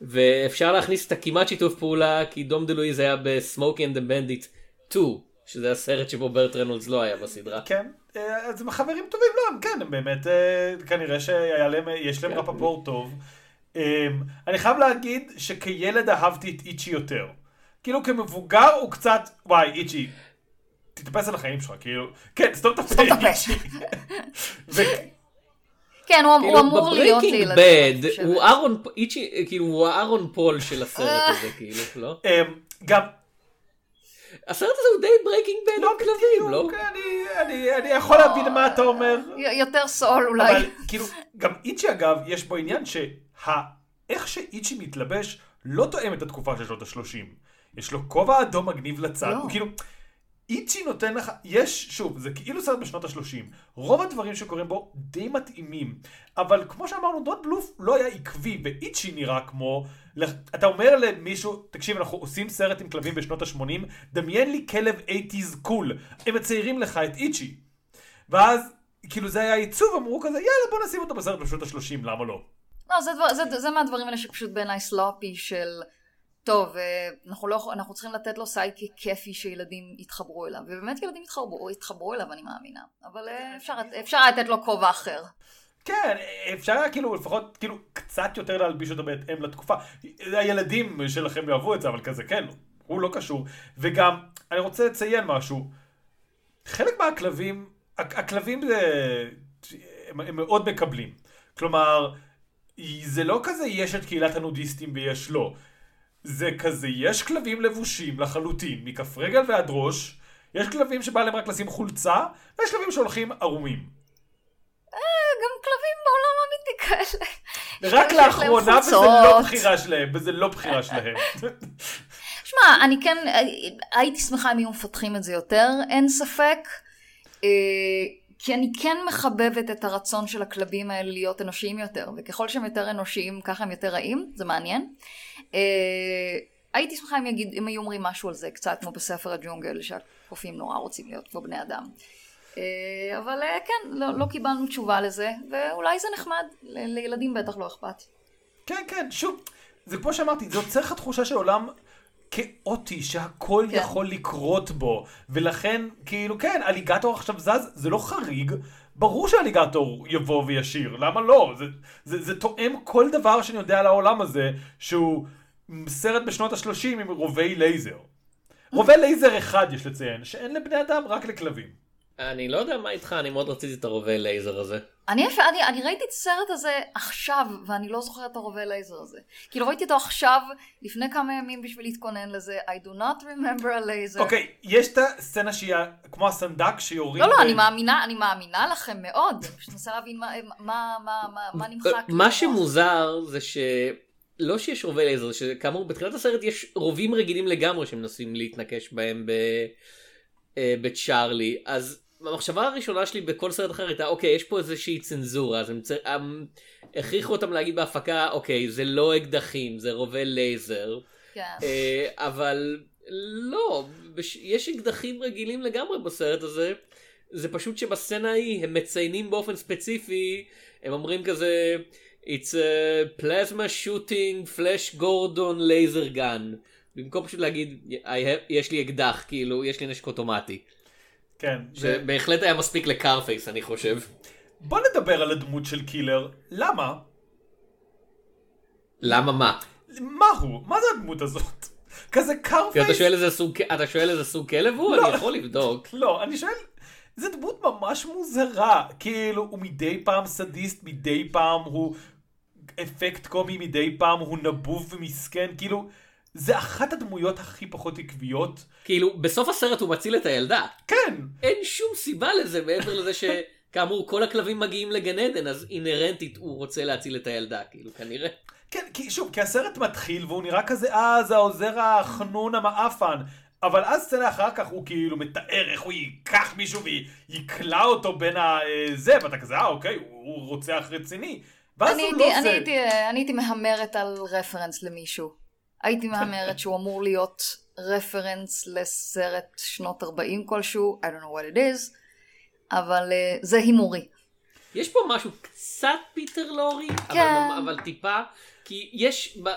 ואפשר להכניס את הכמעט שיתוף פעולה, כי דום דה לואיז היה ב Smokey and Bandit 2, שזה הסרט שבו ברט רנולדס לא היה בסדרה. כן, אה, אז הם חברים טובים, לא, הם כן, הם באמת, אה, כנראה שהיה להם, יש להם כן. rapport טוב. אה, אני חייב להגיד שכילד אהבתי את איצ'י יותר. כאילו כמבוגר הוא קצת, וואי, איצ'י, תתאפס על החיים שלך, כאילו, כן, סתום את הפה, סתום את הפה. כן, הוא הוא כאילו אמור להיות ב Breaking לילדים. Bad. הוא אהרון, איצ'י, כאילו הוא האהרון פול של הסרט הזה, כאילו, לא? אה, גם, הסרט הזה הוא די Breaking Bad עם כלבים, לא? בדיוק, אני- אני- אני יכול להבין מה אתה אומר. יותר סול אולי. אבל כאילו, גם איצ'י אגב, יש בו עניין שאיך שאיצ'י מתלבש לא תואם את התקופה של שנות ה-30. יש לו כובע אדום מגניב לצד, לא. הוא כאילו... איצ'י נותן לך, יש, שוב, זה כאילו סרט בשנות ה-30. רוב הדברים שקורים בו די מתאימים. אבל כמו שאמרנו, דון בלוף לא היה עקבי, ואיצ'י נראה כמו... אתה אומר למישהו, תקשיב, אנחנו עושים סרט עם כלבים בשנות ה-80, דמיין לי כלב 80's קול. הם מציירים לך את איצ'י. ואז, כאילו זה היה עיצוב, אמרו כזה, יאללה, בוא נשים אותו בסרט בשנות ה-30, למה לא? לא, זה, דבר, זה, זה מהדברים האלה שפשוט בעיניי sloppy של, טוב, אה, אנחנו, לא, אנחנו צריכים לתת לו sidekick כיפי שילדים יתחברו אליו, ובאמת ילדים יתחברו, יתחברו אליו, אני מאמינה, אבל אה, אפשר, אפשר היה לתת לו כובע אחר. כן, אפשר היה כאילו לפחות כאילו קצת יותר להלביש אותו בהתאם לתקופה. הילדים שלכם יאהבו את זה, אבל כזה כן, הוא לא קשור. וגם, אני רוצה לציין משהו. חלק מהכלבים, הכ- הכלבים זה, הם, הם מאוד מקבלים. כלומר, זה לא כזה יש את קהילת הנודיסטים ויש לא. זה כזה, יש כלבים לבושים לחלוטין, מכף רגל ועד ראש. יש כלבים שבא להם רק לשים חולצה, ויש כלבים שהולכים ערומים. גם כלבים בעולם האמיתי כאלה. רק לאחרונה, וזה. לא בחירה שלהם, וזה לא בחירה שלהם. שמע, אני כן, אה, הייתי שמחה אם היו מפתחים את זה יותר, אין ספק. כי אני כן מחבבת את הרצון של הכלבים האלה להיות אנושיים יותר, וככל שהם יותר אנושיים, ככה הם יותר רעים, זה מעניין. אה, הייתי שמחה אם, יגיד, אם היו אומרים משהו על זה, קצת כמו בספר הג'ונגל, שהקופים נורא רוצים להיות כמו בני אדם. אה, אבל אה, כן, לא, לא קיבלנו תשובה לזה, ואולי זה נחמד, ל- לילדים בטח לא אכפת. כן, כן, שוב, זה כמו שאמרתי, זה יוצר לך תחושה של עולם כאוטי, שהכל כן. יכול לקרות בו, ולכן, כאילו, כן, אליגטור עכשיו זז, זה לא חריג. ברור שאליגטור יבוא וישיר, למה לא? זה, זה, זה תואם כל דבר שאני יודע על העולם הזה, שהוא סרט בשנות ה-30 עם רובי לייזר. רובי לייזר אחד, יש לציין, שאין לבני אדם, רק לכלבים. אני לא יודע מה איתך, אני מאוד רציתי את הרובה לייזר הזה. אני, אני, אני ראיתי את הסרט הזה עכשיו, ואני לא זוכרת את הרובה לייזר הזה. כאילו ראיתי אותו עכשיו, לפני כמה ימים בשביל להתכונן לזה, I do not remember a laser. אוקיי, יש את הסצנה שהיא כמו הסנדק שיורים... לא, לא, ב- אני מאמינה, אני מאמינה לכם מאוד. אני פשוט מנסה להבין מה, מה, מה, מה, מה נמחק. לי מה. שמוזר זה ש... לא שיש רובי לייזר, שכאמור בתחילת הסרט יש רובים רגילים לגמרי שמנסים להתנקש בהם ב... אה, בצ'ארלי, אז המחשבה הראשונה שלי בכל סרט אחר הייתה אוקיי יש פה איזושהי צנזורה, אז הם צ... הם... הכריחו אותם להגיד בהפקה אוקיי זה לא אקדחים זה רובי לייזר, כן. אה, אבל לא, בש... יש אקדחים רגילים לגמרי בסרט הזה, זה פשוט שבסצנה ההיא הם מציינים באופן ספציפי, הם אומרים כזה It's a plasma shooting flash gordon laser gun. במקום פשוט להגיד "I have- יש לי אקדח כאילו יש לי נשק אוטומטי. כן, זה... שבהחלט היה מספיק לקארפייס אני חושב. בוא נדבר על הדמות של קילר. למה? למה מה? מה הוא? מה זה הדמות הזאת? כזה כי קרפייס? אתה שואל איזה סוג אתה שואל איזה סוג כלב הוא? לא. אני יכול לבדוק. לא, אני שואל, זו דמות ממש מוזרה. כאילו, הוא מדי פעם סדיסט, מדי פעם הוא אפקט קומי, מדי פעם הוא נבוב ומסכן, כאילו, זה אחת הדמויות הכי פחות עקביות. כאילו בסוף הסרט הוא מציל את הילדה. כן, אין שום סיבה לזה מעבר לזה שכאמור כל הכלבים מגיעים לגן עדן אז אינהרנטית הוא רוצה להציל את הילדה כאילו כנראה. כן, כי שוב, כי הסרט מתחיל והוא נראה כזה, אה, זה העוזר החנון המעפן. אבל אז סצנה אחר כך הוא כאילו מתאר איך הוא ייקח מישהו ויקלע אותו בין הזה, ואתה כזה, אה, אוקיי, הוא רוצח רציני. ואז אני הוא הייתי, לא אני, זה. הייתי, אני הייתי מהמרת על רפרנס למישהו. הייתי מהמרת שהוא אמור להיות רפרנס לסרט שנות 40 כלשהו, I don't know what it is, אבל uh, זה הימורי. יש פה משהו קצת פיטר לורי, כן. אבל, אבל טיפה, כי יש, ב-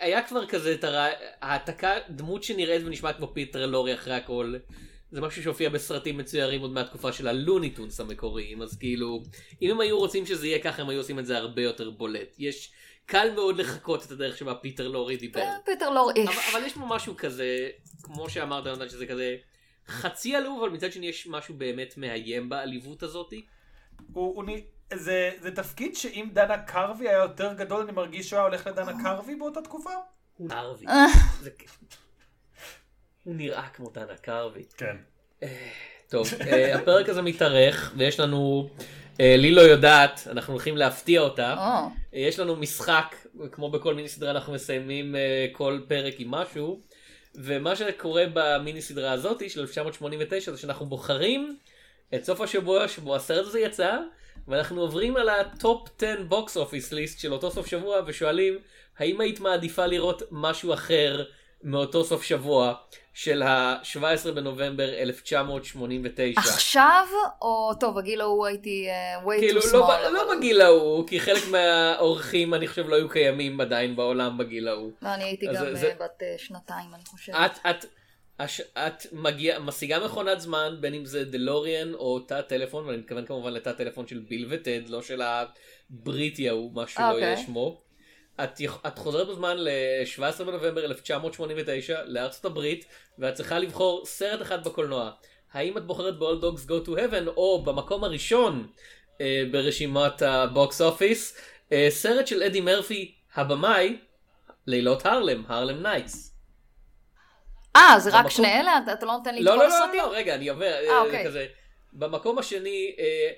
היה כבר כזה את הרע- העתקה, דמות שנראית ונשמעת כמו פיטר לורי אחרי הכל. זה משהו שהופיע בסרטים מצוירים עוד מהתקופה של הלוניטונס המקוריים, אז כאילו, אם הם היו רוצים שזה יהיה ככה, הם היו עושים את זה הרבה יותר בולט. יש, קל מאוד לחקות את הדרך שבה פיטר לורי דיבר. אה, פיטר לורי ish. אבל, יש פה משהו כזה, כמו שאמרת, יונתן, שזה כזה חצי עלוב, אבל מצד שני יש משהו באמת מאיים בעליבות הזאתי. הוא, הוא, נ- זה, זה תפקיד שאם דנה קרווי היה יותר גדול, אני מרגיש שהוא היה הולך לדנה קרווי באותה תקופה? קרווי. אה. זה- הוא נראה כמו דנה קרווי. כן. טוב, אה, הפרק הזה מתארך, ויש לנו, אה, לי לא יודעת, אנחנו הולכים להפתיע אותה. או, אה, יש לנו משחק, כמו בכל מיני סדרה אנחנו מסיימים כל פרק עם משהו, ומה שקורה במיני סדרה הזאת של 1989 זה שאנחנו בוחרים את סוף השבוע שבו הסרט הזה יצא, ואנחנו עוברים על ה Top 10 box office list של אותו סוף שבוע ושואלים האם היית מעדיפה לראות משהו אחר מאותו סוף שבוע של ה-17 בנובמבר 1989. עכשיו, או טוב, בגיל ההוא הייתי uh, way כאילו too לא, small. ב- אבל- לא בגיל ההוא, כי חלק מהאורחים אני חושב לא היו קיימים עדיין בעולם בגיל ההוא. לא, אני הייתי גם זה- אה, בת אה, שנתיים, אני חושבת. את, את, הש, את מגיע, משיגה מכונת זמן, בין אם זה דלוריאן או תא טלפון, ואני מתכוון כמובן לתא טלפון של ביל וטד, לא של הבריטי ההוא, מה שלא אוקיי. יהיה שמו. את, את חוזרת בזמן ל-17 בנובמבר 1989 לארצות הברית, ואת צריכה לבחור סרט אחד בקולנוע. האם את בוחרת ב-All Dogs Go to Heaven, או במקום הראשון אה, ברשימת ה box office, אה, סרט של אדי מרפי, הבמאי, לילות הרלם, Harlem Nights. אה, זה רק במקום- שני אלה? אתה- לא נותן לי את לא, כל לא, לא, הסרטים? לא, רגע, אני עובר, אה, אה, אוקיי. כזה. במקום השני, אה,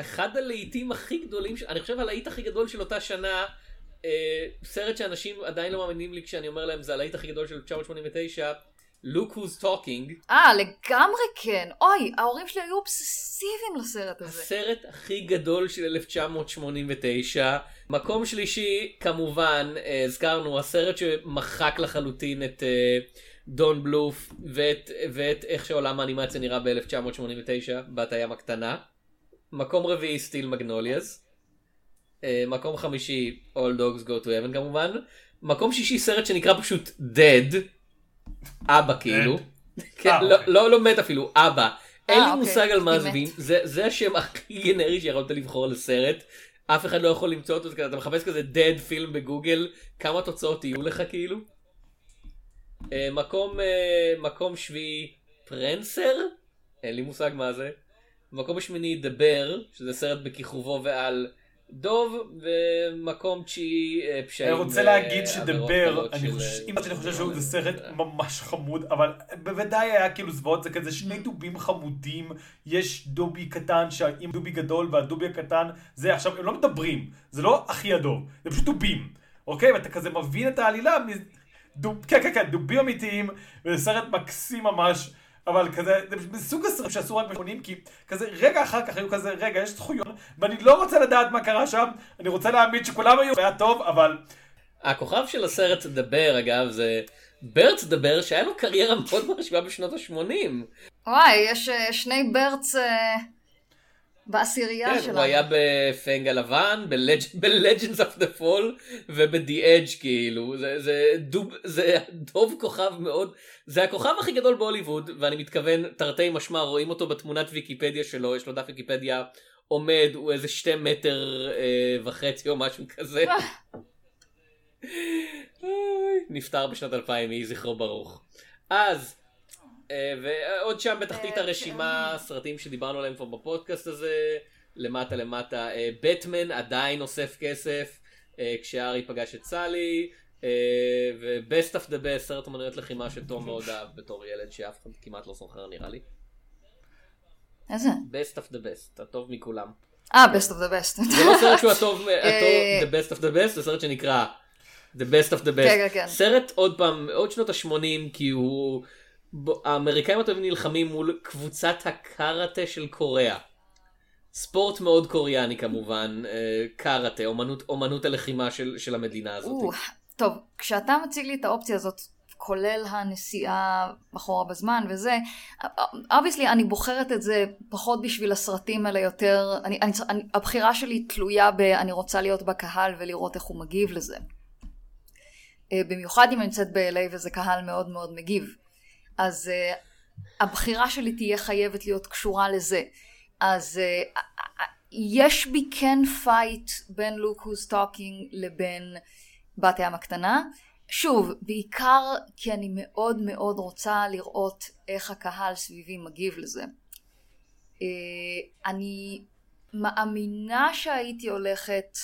אחד הלהיטים הכי גדולים, אני חושב הלהיט הכי גדול של אותה שנה, סרט שאנשים עדיין לא מאמינים לי כשאני אומר להם, זה הלהיט הכי גדול של 1989, Look Who's Talking, אה, לגמרי כן. אוי, ההורים שלי היו אובססיביים לסרט הזה. הסרט הכי גדול של 1989. מקום שלישי, כמובן, אה, הזכרנו, הסרט שמחק לחלוטין את אה, דון בלוף ואת, ואת איך שעולם האנימציה נראה ב-1989, בת הים הקטנה. מקום רביעי, סטיל מגנוליאז. אה, מקום חמישי, All Dogs Go to Heaven כמובן. מקום שישי, סרט שנקרא פשוט Dead. אבא כאילו. כן, אה, לא, אוקיי. לא, לא מת אפילו, אבא. אין לי אוקיי, מושג על מה זה, זה זה השם הכי גנרי שיכולת לבחור לסרט. אף אחד לא יכול למצוא אותו, אתה מחפש כזה dead פילם בגוגל, כמה תוצאות יהיו לך כאילו? אה, מקום, אה, מקום שביעי פרנסר? אין לי מושג מה זה. מקום שמיני Bear, שזה סרט בכיכובו ועל דוב, ומקום תשיעי אה, פשעים. אני רוצה להגיד שדבר, אני של, חושב, אה, אם אני חושב שזה סרט אה, ממש חמוד, אבל בוודאי היה כאילו זוועות, זה כזה שני דובים חמודים, יש דובי קטן עם דובי גדול והדובי הקטן, זה עכשיו, הם לא מדברים, זה לא אחי הדוב, זה פשוט דובים, אוקיי? ואתה כזה מבין את העלילה, דוב, כן כן כן, דובים אמיתיים, וזה סרט מקסים ממש. אבל כזה, זה מסוג הסרטים שעשו רק ב-80, כי כזה רגע אחר כך היו כזה, רגע, יש זכויות, ואני לא רוצה לדעת מה קרה שם, אני רוצה להאמין שכולם היו, היה טוב, אבל הכוכב של הסרט דבר אגב זה ברט דבר שהיה לו קריירה מאוד מרשימה בשנות ה-80. וואי, יש אה, שני ברץ אה, בעשירייה כן, שלנו. הוא היה בפנג הלבן, ב-Legends of the Fall וב-The Edge כאילו, זה, זה, דוב, זה דוב כוכב מאוד, זה הכוכב הכי גדול בהוליווד, ואני מתכוון תרתי משמע, רואים אותו בתמונת ויקיפדיה שלו, יש לו דף ויקיפדיה עומד, הוא איזה שתי מטר אה, וחצי או משהו כזה. נפטר בשנת 2000, יהי זכרו ברוך. אז, ועוד שם בתחתית אה, הרשימה, סרטים שדיברנו עליהם כבר בפודקאסט הזה, למטה למטה, בטמן עדיין אוסף כסף, אה, כשארי פגש את אה, ו-Best of the Best, סרט אמנויות לחימה שתום מאוד אהב בתור ילד, שאף אחד כמעט לא זוכר נראה לי. איזה? Best of the Best, הטוב מכולם. אה, best of the best. זה לא סרט שהוא הטוב, אה, הטוב, The Best of the Best, זה סרט שנקרא The Best of the Best. כן, כן, כן. סרט עוד פעם, עוד שנות ה-80, כי הוא... האמריקאים הטובים נלחמים מול קבוצת הקארטה של קוריאה. ספורט מאוד קוריאני כמובן, אה, קראטה, אומנות, אומנות הלחימה של, של המדינה הזאת. או, טוב, כשאתה מציג לי את האופציה הזאת, כולל הנסיעה אחורה בזמן וזה, obviously אני בוחרת את זה פחות בשביל הסרטים האלה יותר, אני, אני, אני, הבחירה שלי תלויה ב... אני רוצה להיות בקהל ולראות איך הוא מגיב לזה. אה, במיוחד אם אני נמצאת ב-LA וזה קהל מאוד מאוד מגיב. אז uh, הבחירה שלי תהיה חייבת להיות קשורה לזה. אז uh, יש בי כן פייט בין לוק who's talking לבין בת הים הקטנה. שוב, בעיקר כי אני מאוד מאוד רוצה לראות איך הקהל סביבי מגיב לזה. אני מאמינה שהייתי הולכת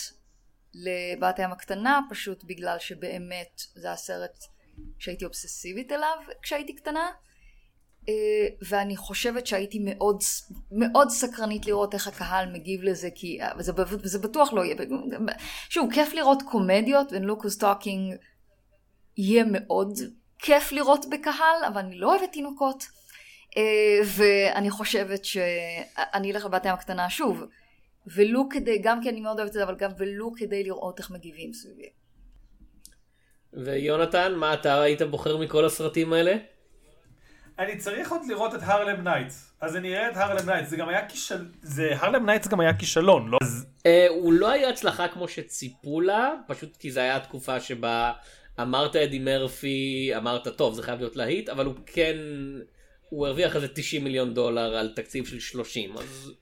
לבת הים הקטנה פשוט בגלל שבאמת זה הסרט שהייתי אובססיבית אליו כשהייתי קטנה אה, ואני חושבת שהייתי מאוד, מאוד סקרנית לראות איך הקהל מגיב לזה, כי וזה, וזה בטוח לא יהיה. שוב, כיף לראות קומדיות, ו Look Who's Talking יהיה מאוד כיף לראות בקהל, אבל אני לא אוהבת תינוקות. אה, ואני חושבת שאני אלך לבת הים הקטנה שוב, ולו כדי, גם כי אני מאוד אוהבת את זה, אבל גם ולו כדי לראות איך מגיבים סביבי. ויונתן, מה אתה היית בוחר מכל הסרטים האלה? אני צריך עוד לראות את Harlem Nights. אז אני אראה את Harlem Nights. זה גם היה כישלון. זה Harlem Nights גם היה כישלון, לא? אז... אה, הוא לא היה הצלחה כמו שציפו לה, פשוט כי זו הייתה התקופה שבה אמרת אדי מרפי, אמרת טוב, זה חייב להיות להיט, אבל הוא כן... הוא הרוויח איזה 90 מיליון דולר על תקציב של 30, אז...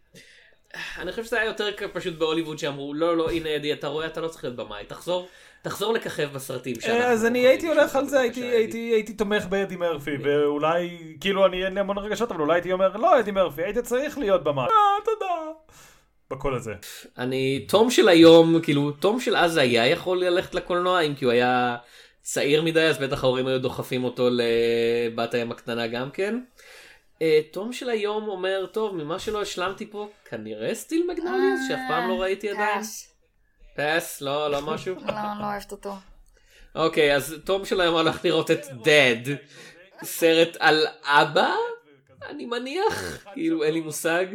אני חושב שזה היה יותר פשוט בהוליווד שאמרו לא לא הנה אדי אתה רואה אתה לא צריך להיות במאי תחזור תחזור לככב בסרטים שלנו. אז אני הייתי הולך על זה הייתי הייתי הייתי תומך באדי מרפי ואולי כאילו אני אין לי המון רגשות אבל אולי הייתי אומר לא אדי מרפי היית צריך להיות במאי. אה תודה. בקול הזה. אני תום של היום כאילו תום של אז היה יכול ללכת לקולנוע אם כי הוא היה צעיר מדי אז בטח ההורים היו דוחפים אותו לבת הים הקטנה גם כן. אה, תום של היום אומר, טוב, ממה שלא השלמתי פה, כנראה סטיל מגנוליוס, שאף פעם לא ראיתי עדיין. פס, לא, לא משהו? לא, לא אוהבת אותו. אוקיי, אז תום של היום הולך לראות את Dad, סרט על אבא, אני מניח, כאילו אין לי מושג.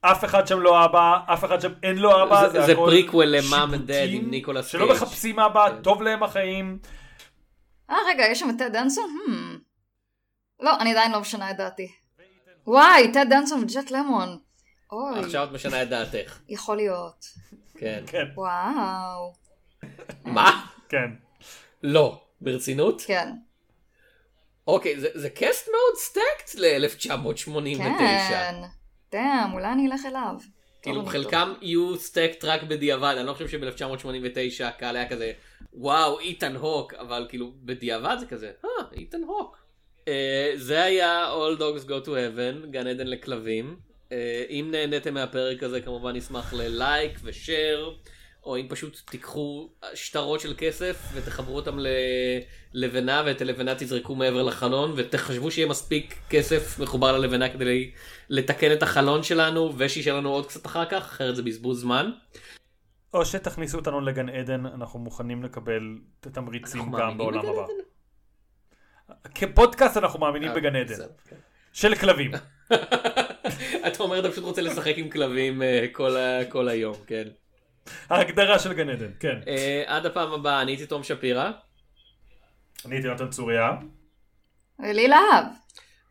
אף אחד שם לא אבא, אף אחד שם אין לו אבא, זה, זה prequel ל Mom and Dad עם ניקולס קייג'. שלא מחפשים אבא, טוב להם החיים. אה רגע, יש שם את טד דנסון? Hmm. לא, אני עדיין לא משנה את דעתי. וואי, טד דנסון וג'ק למון. אוי. עכשיו את משנה את דעתך. יכול להיות. כן. כן. וואו. מה? כן. לא. ברצינות? כן. אוקיי, זה, זה cast מאוד stacked ל-1989. כן. damn, אולי אני אלך אליו. כאילו חלקם יהיו stacked רק בדיעבד, אני לא חושב שב-1989 הקהל היה כזה, וואו, איתן הוק, אבל כאילו בדיעבד זה כזה, אה, איתן הוק. Uh, זה היה All Dogs Go to Heaven, גן עדן לכלבים. Uh, אם נהניתם מהפרק הזה כמובן נשמח ללייק ושאר, או אם פשוט תיקחו שטרות של כסף ותחברו אותם ללבנה ואת הלבנה תזרקו מעבר לחלון ותחשבו שיהיה מספיק כסף מחובר ללבנה כדי לתקן את החלון שלנו ושישאר לנו עוד קצת אחר כך, אחרת זה בזבוז זמן. או שתכניסו אותנו לגן עדן, אנחנו מוכנים לקבל את התמריצים גם בעולם הבא. כפודקאסט אנחנו מאמינים אה, בגן עדן. כן. של כלבים. אתה אומר אתה פשוט רוצה לשחק עם כלבים אה, כל היום, כן. ההגדרה של גן עדן, כן. אה, עד הפעם הבאה, אני הייתי תום שפירא. אני הייתי נותן צוריה. ולי להב.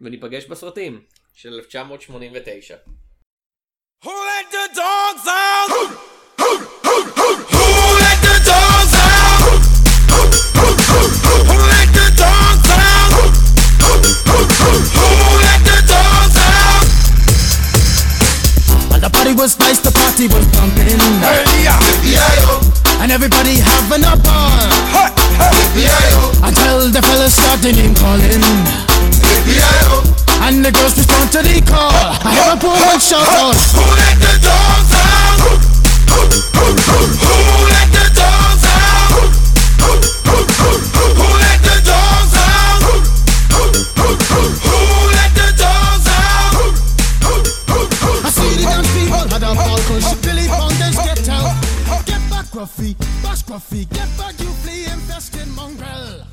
וניפגש בסרטים של 1989. Who let the dogs out? Party was nice, the party was pumping. Yeah, and everybody having a ball. Hey, Until the fellas started name calling. And the girls respond to the call. I have a poor one shout out. Who let the dogs out? Who let the dogs out? Who let the dogs scruffy, bare scruffy. Get back, you fleeing, festing mongrel.